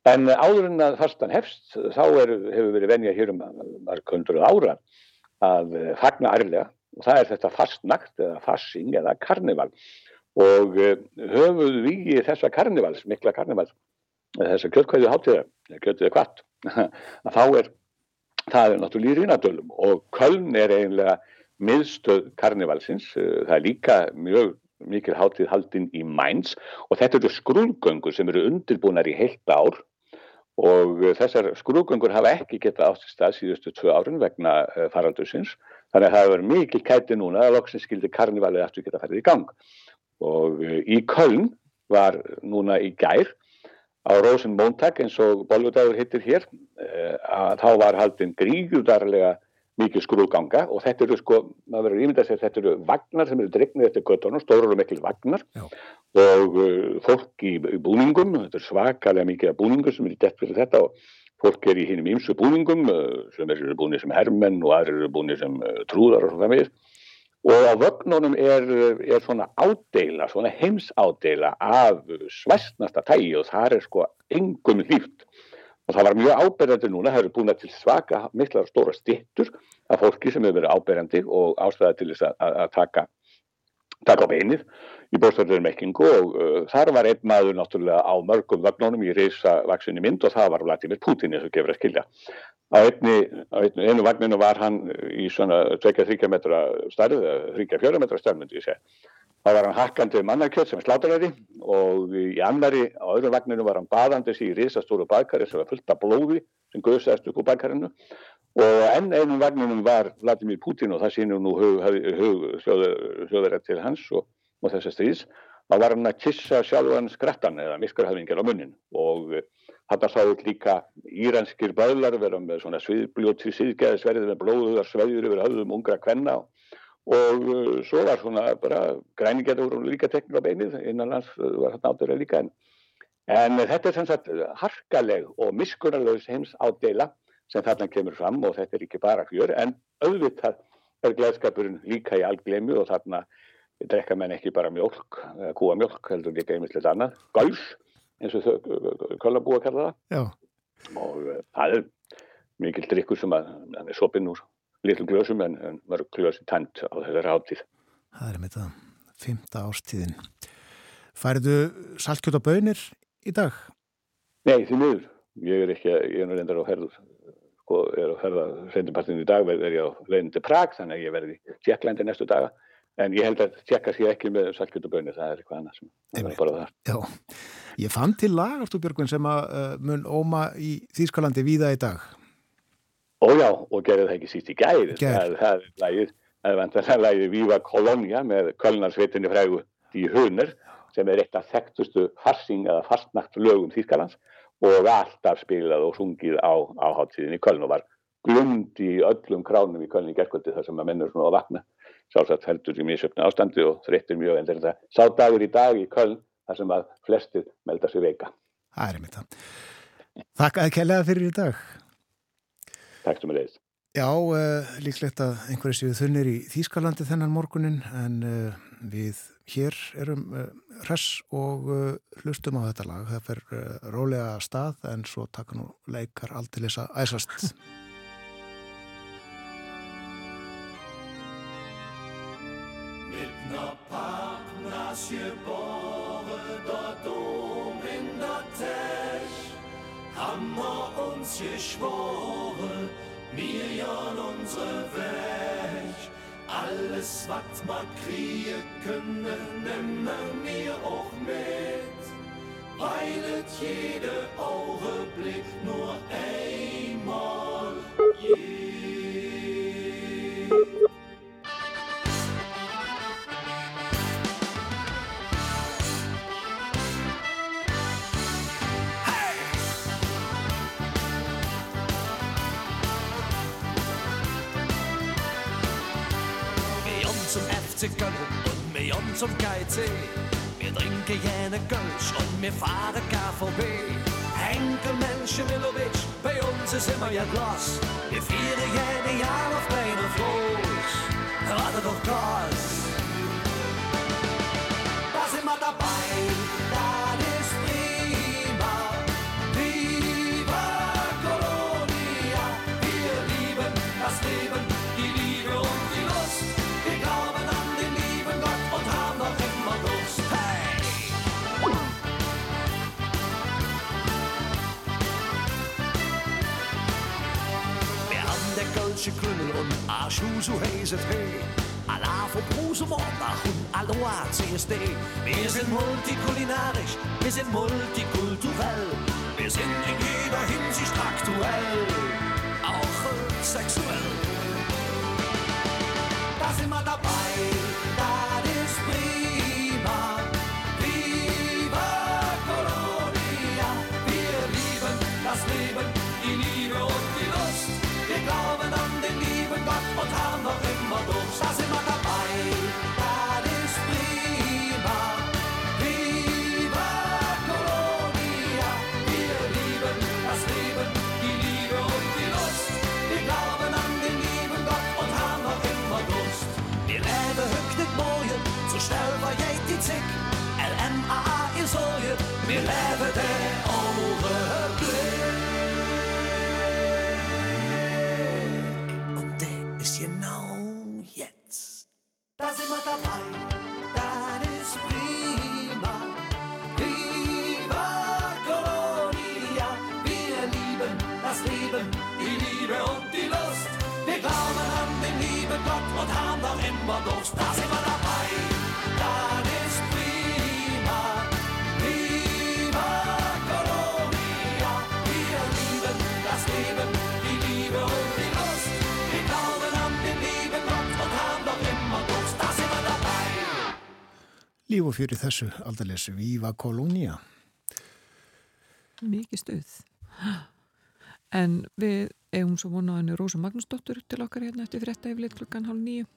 En áður en að fastan hefst þá er, hefur verið venja hér um marg hundruð ára að fagna ærlega. Og það er þetta fastnakt eða fassing eða karnival og eh, höfuð við þessa karnivals, mikla karnivals þessa kjöldkvæðu hátíða kjöldkvæðu kvart að þá er það er náttúrulega í rínadölum og Köln er eiginlega miðstöð karnivalsins eh, það er líka mjög mikil hátíð haldinn í Mainz og þetta eru skrúðgöngur sem eru undirbúnar í heilt ár og eh, þessar skrúðgöngur hafa ekki getað átt í stað síðustu tvö árun vegna faraldusins þannig að það hefur mikil kæti núna að loksins skildi karnivalið aftur geta færið í gang. Og eh, í Köln var núna í gær á Rosenmontag eins og Bolludagur hittir hér eh, að þá var haldinn gríðudarlega mikið skrúganga og þetta eru sko, maður verður ímyndað að segja þetta eru vagnar sem eru dregnið eftir göttunum, stóru og mikil vagnar Já. og uh, fólk í, í búningum, þetta er svakalega mikið af búningum sem eru dett fyrir þetta og fólk er í hinnum ímsu búningum uh, sem eru búinir sem hermenn og aðrir eru búinir sem uh, trúðar og svona meðir og á vögnunum er, er svona ádeila, svona heimsádeila af svæstnasta tægi og það er sko engum hlýft og það var mjög áberðandi núna, það eru búin til svaka miklar stóra stittur af fólki sem hefur verið áberðandi og ástæða til þess að, að taka taka á beinið í bóstöldur mekkingu og uh, þar var einn maður náttúrulega á mörgum vagnónum í reysa vaksinni mynd og það var Vladimir Putin eins og gefur að skilja. Á, einni, á einni, einu vagninu var hann í svona 2-3 metra starð, 3-4 metra starð myndi ég segja. Það var hann hakkandi mannarkjöld sem slátaræði og í annari á öðru vagninu var hann baðandi sér í risastóru baðkari sem var fullt af blóði sem göðsæðist upp úr baðkarinu og enn einum vagninum var Vladimir Putin og það sínum nú hug, hug, hug hljóðverðar til hans og og þessa stríðs, þá var hann að kissa sjálfan skrattan eða miskarhafingir á munnin og hann eh, sáðu líka íranskir bælar vera með svona sviðbljóti síðgæðisverðið með blóðuðar sveðjur yfir höfðum ungra kvenna. Og uh, svo var svona bara græningetur og líka tekník á beinið innanlands uh, var hann átturilega líka. En, en þetta er sem sagt harkaleg og miskunarlegs heims ádela sem þarna kemur fram og þetta er ekki bara fjör en auðvitað er gleðskapurinn líka í alglemi og þarna drekka menn ekki bara mjölk, kúa mjölk, heldur líka einmitt annað, gáls, eins og Kölnabúa kalla það. Já. Og uh, það er mikil drikkur sem að, hann er sopinn úr litlum glösum en, en mörg glösi tænt á þessari áttíð. Það er með það, fymta ástíðin. Færiðu saltkjöt á bönir í dag? Nei, því miður. Ég er ekki, ég er reyndar á herður, sko, er á herða reyndarpartinu í dag, er ég á til Prag, þannig að ég verði í Tjekklændi næstu daga en ég held að tjekka sér ekki með salkjöldubönni, það er eitthvað annað sem er bara það. Já, ég fann til lag, Artur Björgvin, sem að uh, mun óma í Þýskalandi víða í dag. Ójá, og gerði það ekki síst í gæri, það, það er lagið, það er vantanlega lagið Viva Colonia með Kölnarsveitinni frægu í Hunner, sem er eitt af þekktustu farsing eða fastnagt lögum Þýskalands og alltaf spilað og sungið á áháttíðin í Köln og var glund í öllum kránum í Köln í gerðkvöldi þar sem að mennur svona á vakna sjálfsagt heldur í mísöfni ástandi og þreyttir mjög en þetta sá dagur í dag í Köln þar sem að flestir melda sér veika. Það er einmitt það. Takk að kellaða fyrir í dag. Takk sem er leiðist. Já, uh, líklegt að einhverju séu þunnir í Þýskalandi þennan morgunin en uh, við hér erum uh, hress og hlustum á þetta lag. Það fer rólega stað en svo taka nú leikar allt til þess að æsast. ich schwore, mir ja unsere Weg. Alles, was ma kriegen können, nimme mir auch mit. Weilet jede Augenblick nur einmal. Yeah. 50 und wir jungen zum KIC. Wir trinken jene Gölsch und wir fahren KVB. Henkel Menschen Milovic, bei uns ist immer ja Glas. Wir vieren jene Jahr auf Beine Floß. Warte doch Gas. Und Arschuh, so heißt es hey. Von Bruse Mordach und Aloha CSD. Wir sind multikulinarisch, wir sind multikulturell. Wir sind in jeder Hinsicht aktuell, auch sexuell. Da sind wir dabei, og fyrir þessu aldalessu Viva Colonia. Mikið stuð. En við eigum svo vonaðinu Rósa Magnúsdóttur til okkar hérna eftir frétta yfirleitt klukkan hálf nýju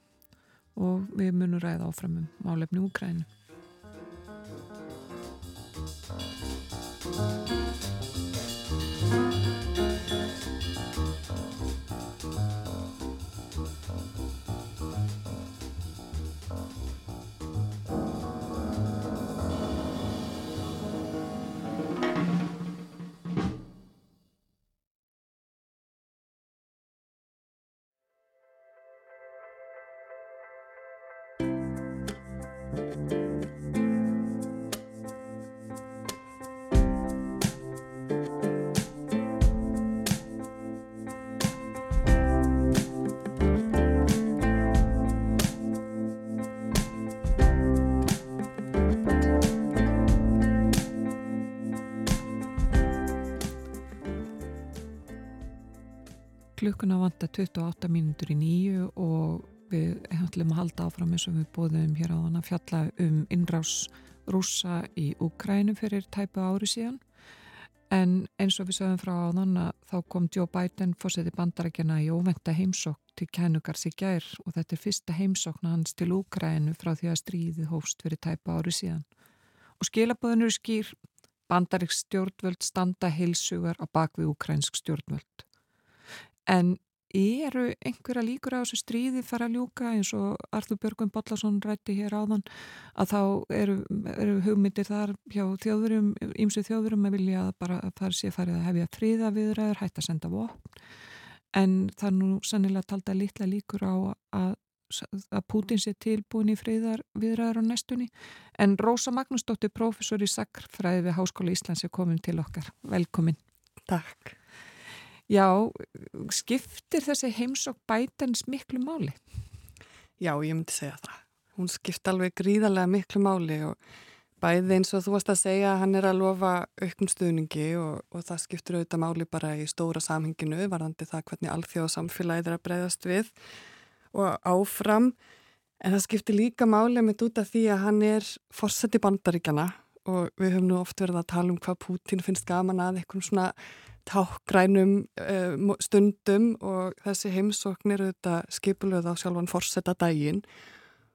og við munum ræða áfram um málefni Úkrænu. Klukkuna vanta 28 mínútur í nýju og við ætlum að halda áfram eins og við bóðum hér á þann að fjalla um innrás rúsa í Úkrænum fyrir tæpu ári síðan. En eins og við sögum frá á þann að þá kom Joe Biden fórseti bandarækjana í óvenda heimsókn til kænugars í gær og þetta er fyrsta heimsókn hans til Úkrænu frá því að stríði hófst fyrir tæpu ári síðan. Og skilabóðin eru skýr, bandarík stjórnvöld standa heilsugar á bakvið úkrænsk stjórnvöld. En eru einhverja líkur á þessu stríði fara að ljúka eins og Arþur Björgum Bollarsson rætti hér áðan að þá eru, eru hugmyndir þar hjá þjóðurum, ímsu þjóðurum að vilja bara að það sé farið að hefja fríða viðræður, hægt að senda vopn en það er nú sannilega talda litla líkur á að að Putin sé tilbúin í fríðar viðræður á næstunni en Rósa Magnúsdóttir, professor í Sakrfræði við Háskóla Íslands er komin til okkar. Velkomin. Takk. Já, skiptir þessi heimsokk bætens miklu máli? Já, ég myndi segja það. Hún skipt alveg gríðarlega miklu máli og bæði eins og þú varst að segja að hann er að lofa auknum stuðningi og, og það skiptir auðvitað máli bara í stóra samhenginu varðandi það hvernig alþjóðsamfélagið er að breyðast við og áfram en það skiptir líka máli með út af því að hann er fórseti bandaríkjana og við höfum nú oft verið að tala um hvað Pútín finnst gaman að eitthvað svona tákgrænum uh, stundum og þessi heimsóknir auðvitað skipulöð á sjálfan fórseta daginn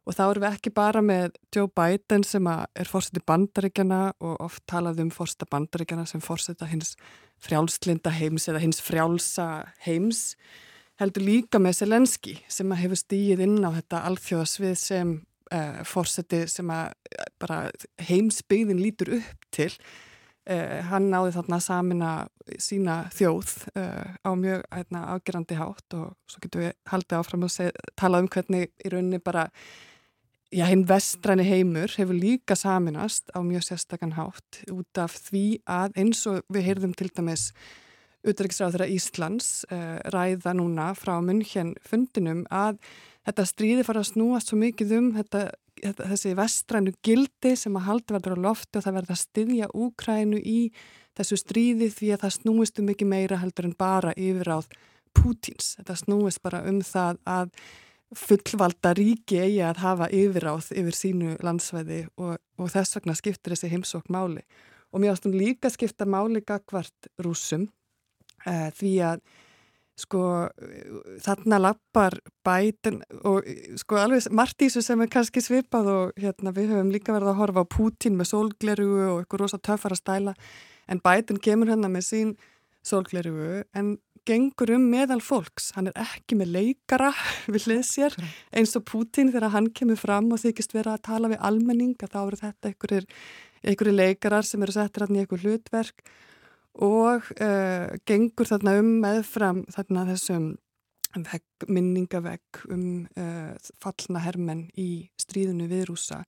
og þá erum við ekki bara með Joe Biden sem er fórseti bandaríkjana og oft talað um fórseta bandaríkjana sem fórseta hins frjálslinda heims eða hins frjálsa heims heldur líka með Selenski sem hefur stíið inn á þetta alþjóðasvið sem uh, fórseti sem að bara heimsbyggðin lítur upp til Uh, hann náði þarna samina sína þjóð uh, á mjög hérna, ágerandi hátt og svo getur við haldið áfram og tala um hvernig í rauninni bara já, hinn vestræni heimur hefur líka saminast á mjög sérstakann hátt út af því að eins og við heyrðum til dæmis Utryggsráður Íslands uh, ræða núna frá munn hér fundinum að þetta stríði fara að snúast svo mikið um þetta þessi vestrænu gildi sem að haldi verður á lofti og það verður að styðja Úkrænu í þessu stríði því að það snúist um mikið meira heldur en bara yfir áð Pútins. Þetta snúist bara um það að fullvalda ríki eigi að hafa yfir áð yfir sínu landsvæði og, og þess vegna skiptir þessi heimsók máli. Og mér ástum líka skipta máli gagvart rúsum eh, því að sko þarna lappar bætin og sko alveg þessu sem er kannski svipað og hérna við höfum líka verið að horfa á Pútín með sólgleru og eitthvað rosa töffar að stæla. En bætin kemur hérna með sín sólgleru en gengur um meðal fólks, hann er ekki með leikara við hliðsér eins og Pútín þegar hann kemur fram og þykist vera að tala við almenning að þá eru þetta einhverjir leikarar sem eru settir hann í einhver hlutverk og uh, gengur þarna um meðfram þarna þessum vegg, minningavegg um uh, fallna hermenn í stríðinu við rúsa.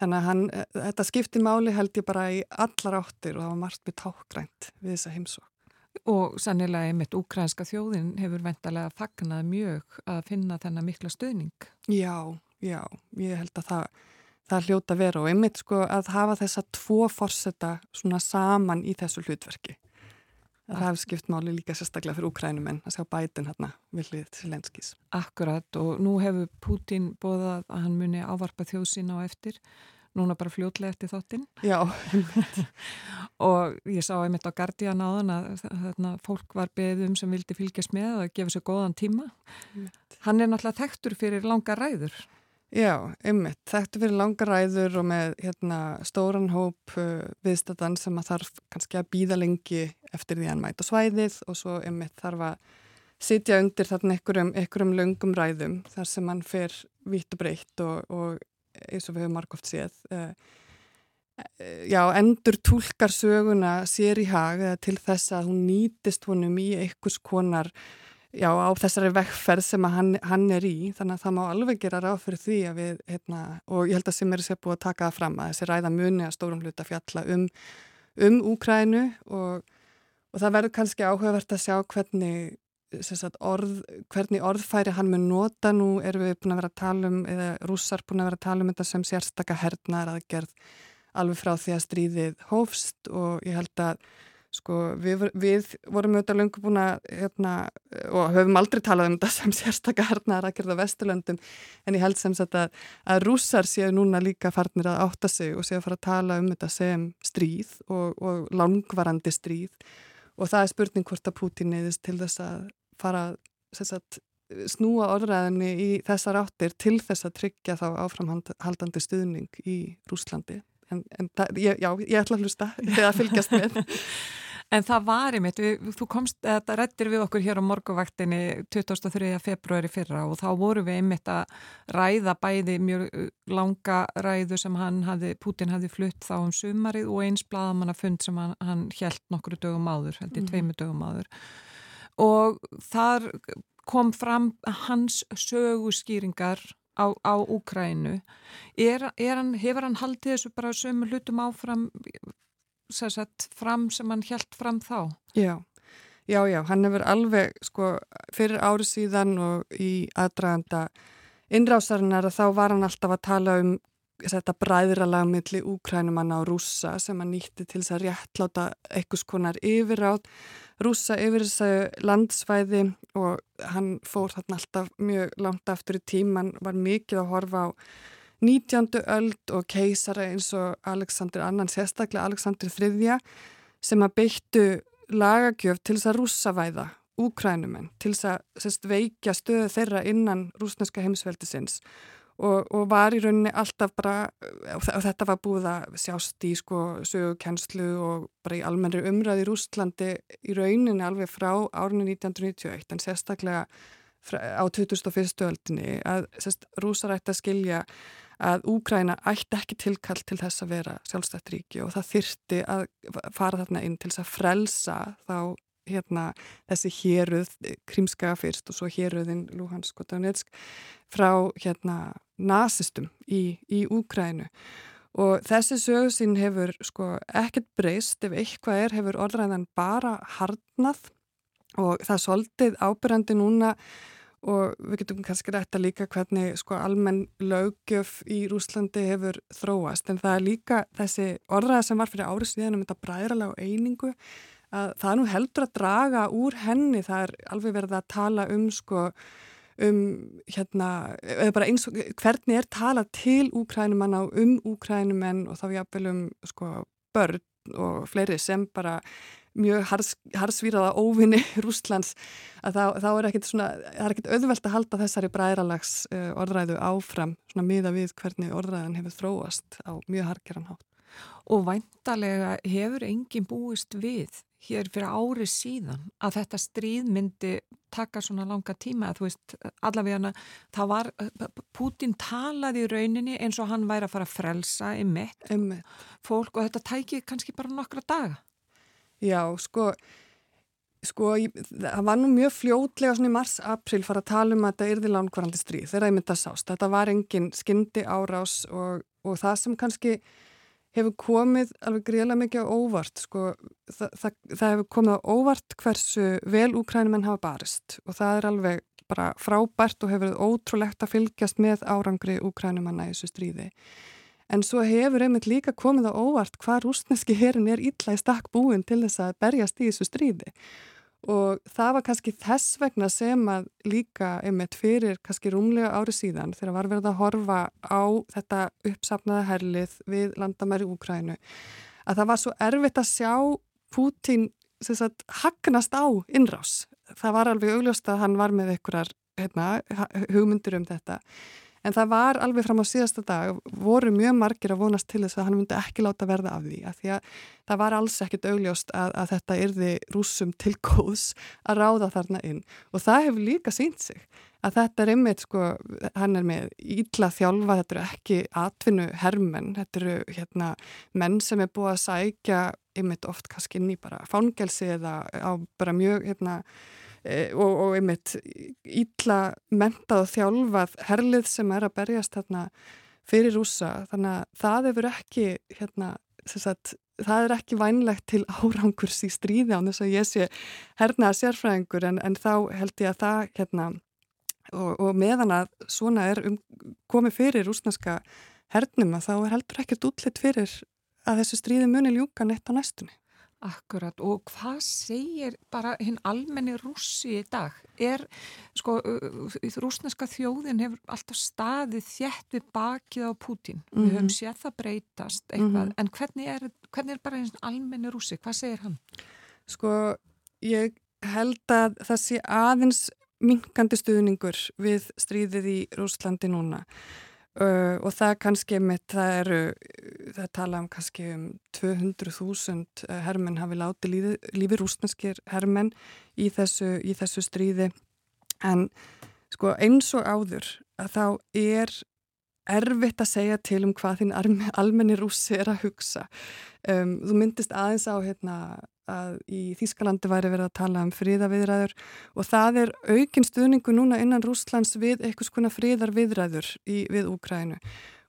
Þannig að hann, uh, þetta skipti máli held ég bara í allar áttir og það var margt með tákgrænt við þessa heimsók. Og sannilega einmitt úkrænska þjóðin hefur ventalega fagnað mjög að finna þennan mikla stöðning. Já, já, ég held að það, það hljóta vera og einmitt sko að hafa þessa tvo fórseta svona saman í þessu hlutverki. Það hefði skipt máli líka sérstaklega fyrir Ukrænum en að sjá bætin hérna villið til lenskís. Akkurat og nú hefur Pútín bóðað að hann muni ávarpa þjóð sína á eftir. núna bara fljótlega eftir þáttinn Já, og ég sá einmitt á Guardian áðan að þarna, fólk var beðum sem vildi fylgjast með að gefa sér góðan tíma hann er náttúrulega þekktur fyrir langa ræður Já, einmitt. Þetta fyrir langa ræður og með hérna, stóran hóp uh, viðstættan sem að þarf kannski að býða lengi eftir því að hann mæta svæðið og svo einmitt þarf að sitja undir þarna einhverjum, einhverjum löngum ræðum þar sem hann fer vitt og breytt og, og eins og við höfum margóft séð. Uh, já, endur tólkar söguna sér í hag til þess að hún nýtist honum í einhvers konar já, á þessari vekkferð sem hann, hann er í þannig að það má alveg gera ráð fyrir því að við, hérna, og ég held að sem er sér búið að taka það fram að þessi ræða muni að stórum hluta fjalla um, um Úkrænu og, og það verður kannski áhugavert að sjá hvernig Sagt, orð, hvernig orðfæri hann mun nota. Nú erum við búin að vera að tala um eða rússar búin að vera að tala um þetta sem sérstaka hernaðar aðgerð alveg frá því að stríðið hófst og ég held að sko við, við vorum auðvitað lungu búin að hérna, og höfum aldrei talað um þetta sem sérstakar hernaðar aðgerð á Vesturlöndum en ég held sem sagt að, að rússar séu núna líka farnir að átta sig og séu að fara að tala um þetta sem stríð og, og langvarandi stríð. Og það er spurning hvort að Putin neyðist til þess að fara sagt, snúa orðræðinni í þessar áttir til þess að tryggja þá áframhaldandi stuðning í Rúslandi en, en það, já, ég ætla að hlusta. Eða fylgjast með En það var einmitt, við, þú komst, þetta rettir við okkur hér á morguvaktinni 23. februari fyrra og þá voru við einmitt að ræða bæði mjög langa ræðu sem hann hafði, Putin hafði flutt þá um sumarið og eins bladamanna fund sem hann, hann held nokkru dögum áður, held í mm. tveimu dögum áður og þar kom fram hans söguskýringar á, á Úkrænu er, er hann, hefur hann haldið þessu bara sömu hlutum áfram sagt, fram sem hann held fram þá? Já, já, já, hann hefur alveg sko fyrir ári síðan og í aðdraganda innrásarinnar að þá var hann alltaf að tala um þetta bræðralag millir úkrænumanna og rúsa sem hann nýtti til þess að réttláta eitthvað skonar yfirátt rúsa yfir þessu landsvæði og hann fór þarna alltaf mjög langt aftur í tíman, var mikið að horfa á 19. öld og keisara eins og Alexander annan, sérstaklega Alexander III sem að beittu lagagjöf til þess að rúsavæða úkrænumenn, til þess að veikja stöðu þeirra innan rúsneska heimsveldisins og, og var í rauninni alltaf bara, og þetta var búið að sjást í sko sögukennslu og bara í almennri umræði í Rústlandi í rauninni alveg frá árinu 1991 en sérstaklega á 2001. öldinni að sérst, rúsar ætti að skilja að Úgræna ætti ekki tilkall til þess að vera sjálfstætt ríki og það þyrti að fara þarna inn til þess að frelsa þá hérna þessi héruð krimskaga fyrst og svo héruðin Luhansk og Donetsk frá hérna nazistum í, í Úkrænu og þessi sögusinn hefur sko ekkert breyst. Ef eitthvað er hefur orðræðan bara harnað og það er svolítið ábyrjandi núna og við getum kannski rætta líka hvernig sko almenn lögjöf í Rúslandi hefur þróast. En það er líka þessi orðræða sem var fyrir árið síðan um þetta bræðralega og einingu að það nú heldur að draga úr henni, það er alveg verið að tala um sko um hérna, eða bara eins og hvernig er talað til úkrænumanna og um úkrænumenn og þá jáfnvel um sko börn og fleiri sem bara mjög hars, harsvíraða óvinni Rúslands að þá, þá er ekkit svona, það er ekkit auðvelt að halda þessari bræðralags uh, orðræðu áfram svona miða við hvernig orðræðan hefur þróast á mjög harkeran hátt. Og væntalega hefur enginn búist við hér fyrir ári síðan að þetta stríð myndi taka svona langa tíma að þú veist allavega það var, Putin talaði í rauninni eins og hann væri að fara að frelsa ymmit fólk og þetta tæki kannski bara nokkra daga Já, sko sko, það var nú mjög fljótlega svona í mars-april fara að tala um að þetta yrði langvarandi stríð þegar það myndi að sást. Þetta var engin skyndi árás og, og það sem kannski hefur komið alveg gríðilega mikið á óvart sko, það, það, það hefur komið á óvart hversu vel úkrænumenn hafa barist og það er alveg bara frábært og hefur ótrúlegt að fylgjast með árangri úkrænumanna í þessu stríði en svo hefur einmitt líka komið á óvart hvað rúsneski herin er illa í stakk búin til þess að berjast í þessu stríði og það var kannski þess vegna sem að líka einmitt fyrir kannski rúmlega ári síðan þegar var verið að horfa á þetta uppsapnaða herlið við landamæri Úkrænu að það var svo erfitt að sjá Pútín sagt, hagnast á innrás. Það var alveg augljóst að hann var með einhverjar hérna, hugmyndir um þetta En það var alveg fram á síðasta dag, voru mjög margir að vonast til þess að hann myndi ekki láta verða af því. Að því að það var alls ekkit augljóst að, að þetta yrði rúsum til góðs að ráða þarna inn. Og það hefur líka sínt sig að þetta er einmitt, sko, hann er með ílla þjálfa, þetta eru ekki atvinnu hermenn, þetta eru hérna, menn sem er búið að sækja einmitt oft kannski inn í bara fangelsi eða á bara mjög, hérna, og, og einmitt ítla mentað og þjálfað herlið sem er að berjast þarna fyrir rúsa þannig að það hefur ekki hérna, sagt, það er ekki vænlegt til árangurs í stríði án þess að ég sé hernaða sérfræðingur. En, en þá held ég að það hérna, og, og meðan að svona er um, komið fyrir rúsneska hernum að þá er heldur ekkert útlitt fyrir að þessu stríði muni ljúka neitt á næstunni Akkurat og hvað segir bara hinn almenni rússi í dag? Er, sko, rúsneska þjóðin hefur alltaf staðið þjætt við bakið á Pútín. Mm -hmm. Við höfum mhm. séð það breytast eitthvað, mm -hmm. en hvernig er, hvernig er bara hinn almenni rússi? Hvað segir hann? Sko, ég held að það sé aðeins minkandi stuðningur við stríðið í Rúslandi núna. Uh, og það kannski mitt, það eru, það tala um kannski um 200.000 hermenn hafi láti lífi, lífi rúsneskir hermenn í þessu, í þessu stríði. En sko eins og áður að þá er erfitt að segja til um hvað þín almenni rúsi er að hugsa. Um, þú myndist aðeins á hérna að í Þískalandi væri verið að tala um fríðaviðræður og það er aukinn stuðningu núna innan Rúslands við eitthvað svona fríðarviðræður í, við Úkrænu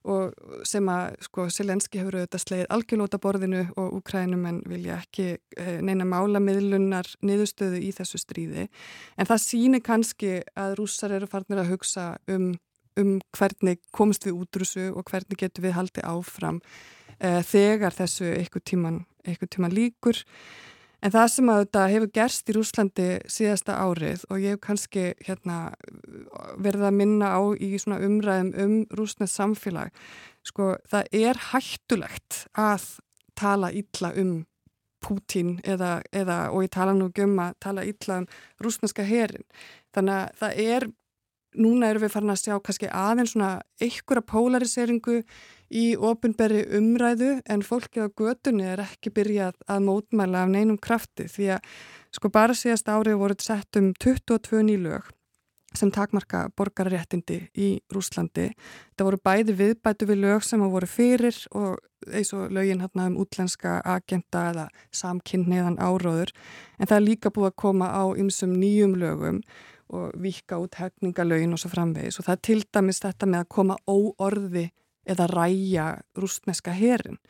og sem að sko Selenski hefur auðvitað sleið algjörlóta borðinu og Úkrænum en vilja ekki e, neina mála miðlunar niðurstöðu í þessu stríði en það síni kannski að rússar eru farnir að hugsa um, um hvernig komst við útrúsu og hvernig getur við haldið áfram e, þegar þessu eitthvað tíman, eitthvað tíman líkur En það sem að þetta hefur gerst í Rúslandi síðasta árið og ég hef kannski hérna, verið að minna á í umræðum um rúsnest samfélag, sko það er hættulegt að tala illa um Pútín eða, eða, og ég tala nú um að tala illa um rúsneska herin. Þannig að það er, núna erum við farin að sjá kannski aðeins svona einhverja polariseringu í ofinberri umræðu en fólkið á götunni er ekki byrjað að mótmæla af neinum krafti því að sko bara síðast árið voruð sett um 22 nýlög sem takmarka borgarréttindi í Rúslandi. Það voru bæði viðbætu við lög sem voru fyrir og eins og lögin hérna um útlenska agenda eða samkynniðan áróður en það er líka búið að koma á ymsum nýjum lögum og vika út hefningalögin og svo framvegis. Og það er til dæmis þetta með að koma óorði eða ræja rústneska herin.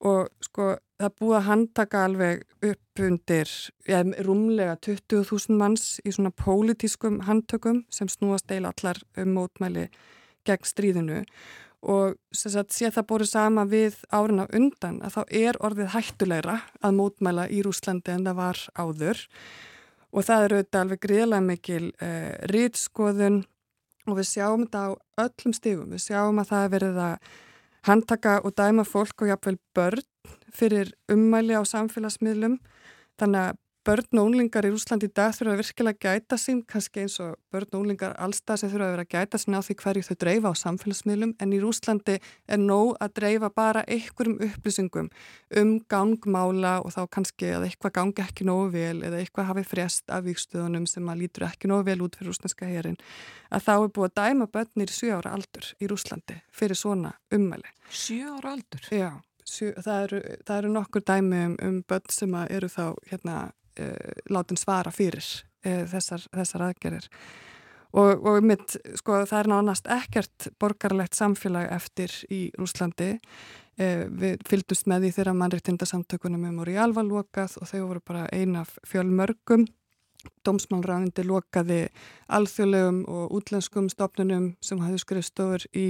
Og sko það búið að handtaka alveg upp undir ja, rúmlega 20.000 manns í svona pólitískum handtökum sem snúast eil allar um mótmæli gegn stríðinu. Og sagt, sé það búið sama við árina undan að þá er orðið hættulegra að mótmæla í Rúslandi en það var áður. og það eru auðvitað alveg gríðlega mikil eh, rýtskoðun og við sjáum þetta á öllum stífum. Við sjáum að það er verið að handtaka og dæma fólk og jáfnveil börn fyrir ummæli á samfélagsmiðlum. Þannig að börn og unglingar í Úslandi í dag þurfa að virkilega gæta sín, kannski eins og börn og unglingar allstað sem þurfa að vera að gæta sín á því hverju þau dreifa á samfélagsmiðlum en í Úslandi er nóg að dreifa bara einhverjum upplýsingum um gangmála og þá kannski að eitthvað gangi ekki nógu vel eða eitthvað hafi frest af vikstöðunum sem að lítur ekki nógu vel út fyrir úslandska herin að þá er búið að dæma börnir í 7 ára aldur í Úslandi fyrir svona ummæli. 7 ára aldur? Já. Það eru, það eru nokkur dæmi um, um börn sem eru þá hérna, uh, látin svara fyrir uh, þessar, þessar aðgerir og, og mitt, sko, það er nánast ekkert borgarlegt samfélag eftir í Rúslandi uh, við fylgdust með því þegar mannreitindasamtökunum um voru í alva lokað og þau voru bara eina fjölmörgum. Dómsmálræðindi lokaði alþjóðlegum og útlenskum stofnunum sem hafði skrifstofur í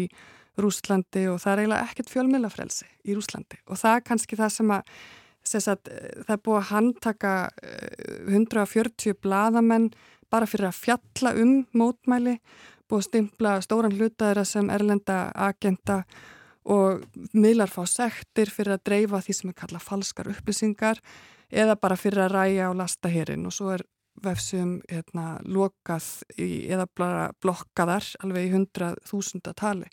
Rúslandi og það er eiginlega ekkert fjölmjölafrelsi í Rúslandi og það er kannski það sem að Sagt, það er búið að handtaka 140 bladamenn bara fyrir að fjalla um mótmæli, búið að stimpla stóran hlutaðra sem erlenda agenda og miðlar fá sektir fyrir að dreifa því sem er kallað falskar upplýsingar eða bara fyrir að ræja og lasta hérinn og svo er vefsum hérna, lokað í, eða blokkaðar alveg í hundrað þúsunda tali.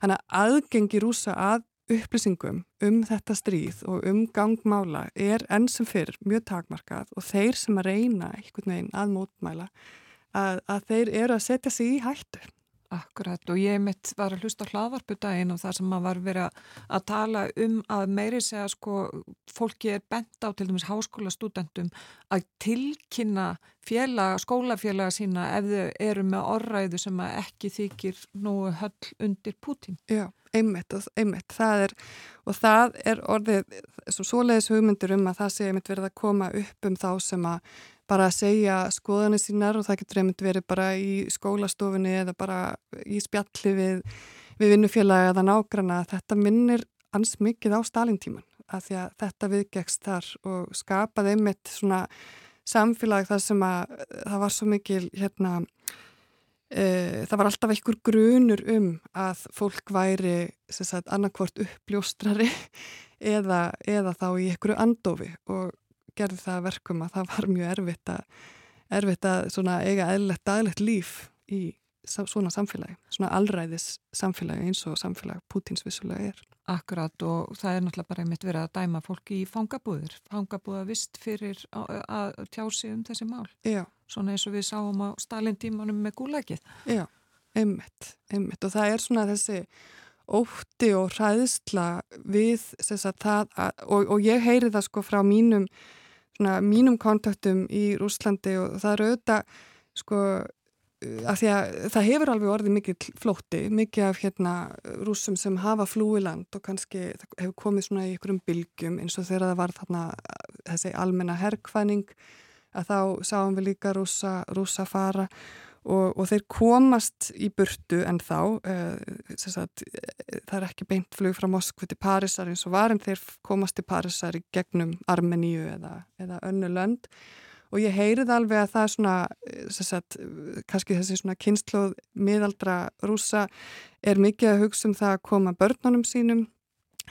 Þannig að aðgengi rúsa að upplýsingum um þetta stríð og um gangmála er enn sem fyrir mjög takmarkað og þeir sem að reyna einhvern veginn að mótmæla að, að þeir eru að setja sig í hættu. Akkurat og ég mitt var að hlusta hlaðvarpudaginn og það sem maður var verið að tala um að meiri segja sko fólki er bent á til dæmis háskóla studentum að tilkynna félaga, skólafélaga sína ef þau eru með orðræðu sem ekki þykir nú höll undir Putin. Já, einmitt einmitt, það er og það er orðið svoleiðis hugmyndur um að það sé einmitt verið að koma upp um þá sem að bara að segja skoðanir sínar og það getur einmitt verið bara í skólastofunni eða bara í spjalli við, við vinnufélagi eða nágrana. Þetta minnir ans mikið á Stalin-tíman að því að þetta viðgekst þar og skapaði einmitt svona samfélag þar sem að það var svo mikil hérna e, það var alltaf einhver grunur um að fólk væri annarkvort uppljóstrari eða, eða þá í einhverju andofi og gerði það verkum að það var mjög erfitt að, erfitt að eiga eðlert daglegt líf í svona samfélagi, svona allræðis samfélagi eins og samfélag Pútins vissulega er. Akkurat og það er náttúrulega bara einmitt verið að dæma fólki í fangabúður, fangabúða vist fyrir að tjá sig um þessi mál. Já. Svona eins og við sáum á Stalin-tímanum með gúlækið. Já, einmitt, einmitt og það er svona þessi ótti og hræðsla við sagt, það að, og, og ég heyri það sko frá mínum svona, mínum kontaktum í Rúslandi og það eru auðvitað sko að því að það hefur alveg orðið mikið flótti, mikið af hérna rúsum sem hafa flúiland og kannski hefur komið svona í ykkurum bylgjum eins og þegar það var þarna þessi almenna herrkvæning að þá sáum við líka rúsa, rúsa fara og, og þeir komast í burtu en þá uh, sagt, það er ekki beint flug frá Moskvi til Parísar eins og var en þeir komast til Parísar í gegnum Armeníu eða, eða önnu lönd. Og ég heyrið alveg að það er svona sagt, kannski þessi svona kynstlóð miðaldra rúsa er mikið að hugsa um það að koma börnunum sínum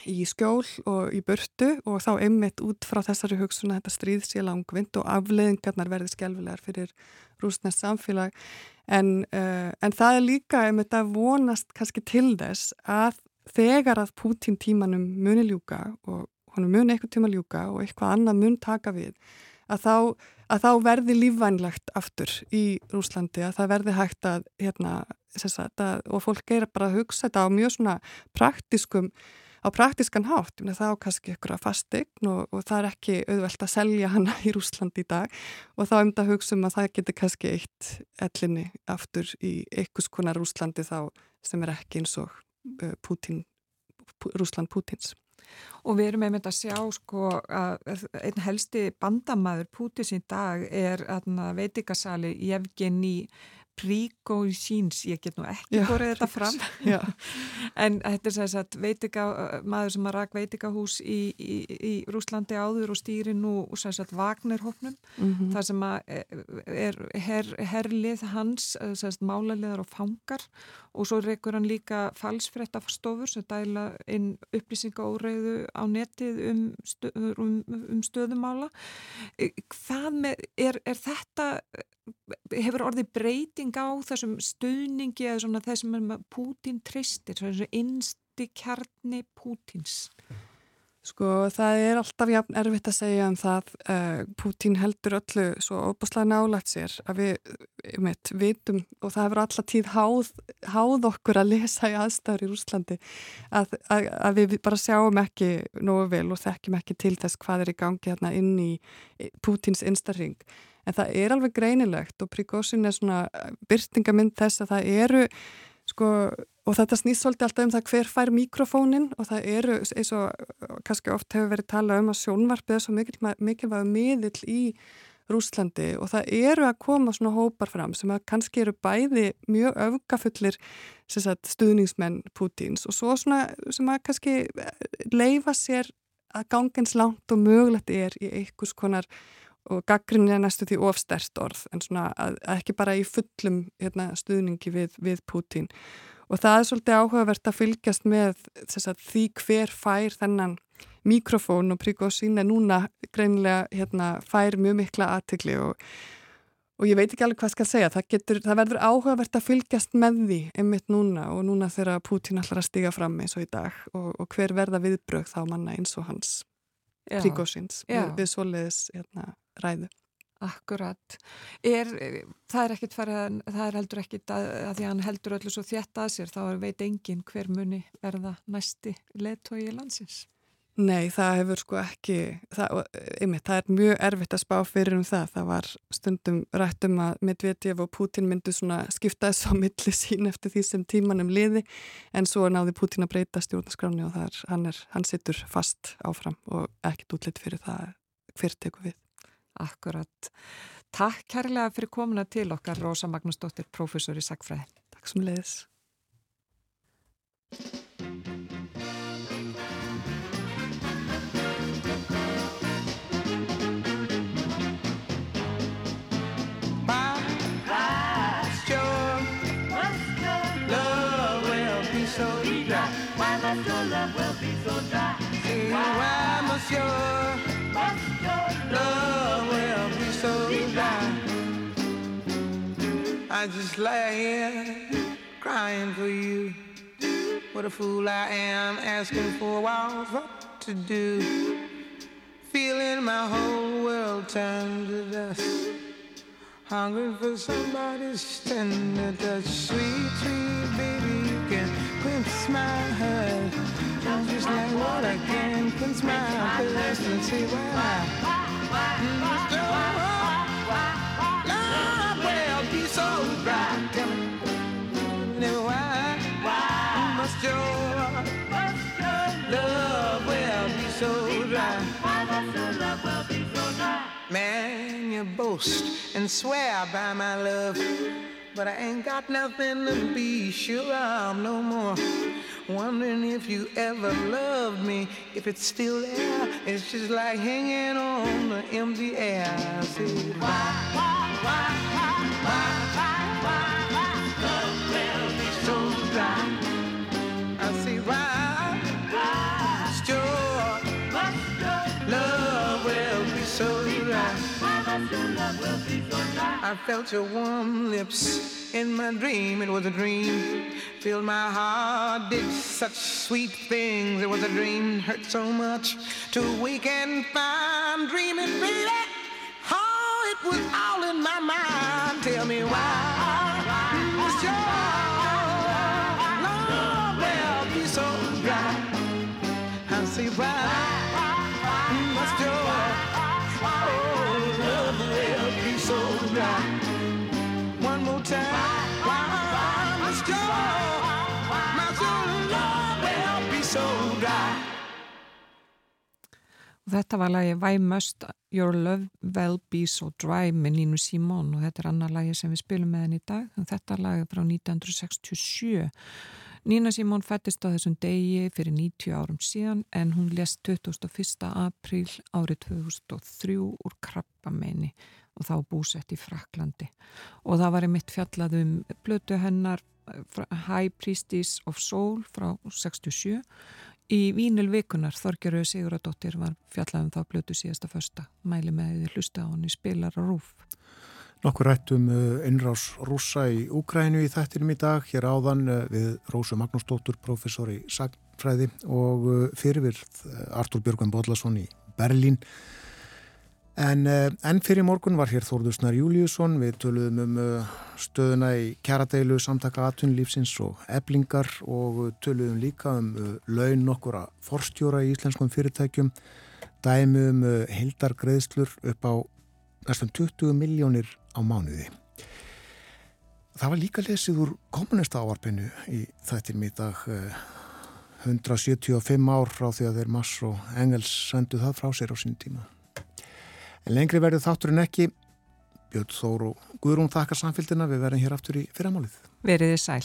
í skjól og í burtu og þá einmitt út frá þessari hugsun að þetta stríð sé langvind og afleðingarnar verði skjálfilegar fyrir rúsnest samfélag. En, uh, en það er líka einmitt að vonast kannski til þess að þegar að Pútín tímanum muni ljúka og honum muni eitthvað tíma ljúka og eitthvað annað mun taka við að þá, að þá verði lífvænlegt aftur í Rúslandi að það verði hægt að, hérna, að og fólk er bara að hugsa þetta á mjög svona praktiskum á praktiskan hátt, það á kannski ykkur að fastegn og, og það er ekki auðvelt að selja hana í Rúsland í dag og þá um þetta hugsa um að það getur kannski eitt ellinni aftur í ykkus konar Rúslandi þá sem er ekki eins og Putin, Rúsland Putins. Og við erum einmitt að sjá sko að einn helsti bandamæður Putins í dag er veitikasali Jevgeni Príkósíns, ég get nú ekki borðið þetta fram. en þetta er sæs að veitika, maður sem að rak veitikahús í, í, í Rúslandi áður og stýri nú sæs að Vagnarhóknum mm -hmm. það sem að er her, herlið hans sæs málaliðar og fangar. Og svo reykur hann líka falsfrettafstofur sem dæla inn upplýsingaóreiðu á netið um, stö, um, um stöðumála. Hvað með, er, er þetta hefur orðið breyting á þessum stuðningi eða svona þessum Pútín tristir, svona einsti kjarni Pútins? Sko það er alltaf jafn erfitt að segja um það uh, Pútín heldur öllu svo óbúslega nálægt sér að við mitt, vitum og það hefur alltaf tíð háð, háð okkur að lesa í aðstæður í Rúslandi að, að, að við bara sjáum ekki nógu vel og þekkjum ekki til þess hvað er í gangi hérna inn í Pútins instarring en það er alveg greinilegt og Príkósin er svona byrtingamind þess að það eru sko, og þetta snýst svolítið alltaf um það hver fær mikrofónin og það eru eins og kannski oft hefur verið talað um að sjónvarpið er svo mikilvæg miðill í Rúslandi og það eru að koma svona hópar fram sem að kannski eru bæði mjög öfgafullir sagt, stuðningsmenn Pútins og svo svona sem að kannski leifa sér að gangins langt og mögulegt er í einhvers konar og gaggrinni er næstu því ofstert orð en svona að, að ekki bara í fullum hérna, stuðningi við, við Pútín. Og það er svolítið áhugavert að fylgjast með þess að því hver fær þennan mikrofón og Prigozhin er núna greinilega hérna, fær mjög mikla aðtikli og Og ég veit ekki alveg hvað skal segja, það, getur, það verður áhugavert að fylgjast með því einmitt núna og núna þegar Pútín ætlar að stiga fram eins og í dag og, og hver verða viðbröð þá manna eins og hans príkósins við, við svoleiðis hérna, ræðu. Akkurat. Er, það er ekkit farið, það er heldur ekkit að, að því að hann heldur öllu svo þjætt að sér, þá veit engin hver muni verða næsti leðtói í landsins. Nei, það hefur sko ekki, það, einmitt, það er mjög erfitt að spá fyrir um það. Það var stundum rætt um að Medvedev og Putin myndu svona skipta þess á milli sín eftir því sem tímanum liði en svo náði Putin að breyta stjórnaskráni og er, hann, er, hann sittur fast áfram og ekkert útlitt fyrir það hver teku við. Akkurat. Takk kærlega fyrir komuna til okkar Rósa Magnúsdóttir, professor í Sagfræði. Takk sem leiðis. I just lay here crying for you. What a fool I am asking for walls what to do. Feeling my whole world turn to dust. Hungry for somebody's tender touch. Sweet, sweet baby, you can glimpse my heart. I'm just like I can glimpse my thirst and see why. Mm, love will be so dry. Tell me why. Must your love will be so dry. Man, you boast and swear by my love, but I ain't got nothing to be sure of no more. Wondering if you ever loved me, if it's still there. It's just like hanging on the empty air. I say, why, why, why, why, I felt your warm lips in my dream. It was a dream. Filled my heart, did such sweet things. It was a dream, hurt so much to wake and find dreaming, baby. Was all in my mind. Tell me why. Must your love Þetta var lagi Why Must Your Love Well Be So Dry með Nínu Simón og þetta er annar lagi sem við spilum með henni í dag. Þetta lagi frá 1967. Nína Simón fættist á þessum degi fyrir 90 árum síðan en hún lest 21. apríl árið 2003 úr krabbameini og þá búsett í Fraklandi. Og það var einmitt fjallað um blötu hennar High Priestess of Soul frá 67 Í Vínil vikunar Þorgerau Siguradóttir var fjallaðum þá blötu síðasta första. Mæli með því hlusta á hann í spilar og rúf. Nokkur rættum innrás rúsa í Úkrænu í þættinum í dag. Hér áðan uh, við Rósu Magnúsdóttur, professor í sagfræði og uh, fyrirvirð Artur Björgvin Bodlason í Berlín. En enn fyrir morgun var hér Þórðusnar Júliusson, við töluðum um stöðuna í kjaradeilu, samtaka atunlífsins og eblingar og töluðum líka um laun nokkura forstjóra í íslenskum fyrirtækjum, dæmi um hildargreðslur upp á næstum 20 miljónir á mánuði. Það var líka lesið úr kommunista ávarpinu í þættinum í dag 175 ár frá því að þeir Mass og Engels sendu það frá sér á sín tíma. En lengri verður þáttur en ekki. Björn Þóru Guðrún þakkar samfélgina. Við verðum hér aftur í fyrramálið. Veriði sæl.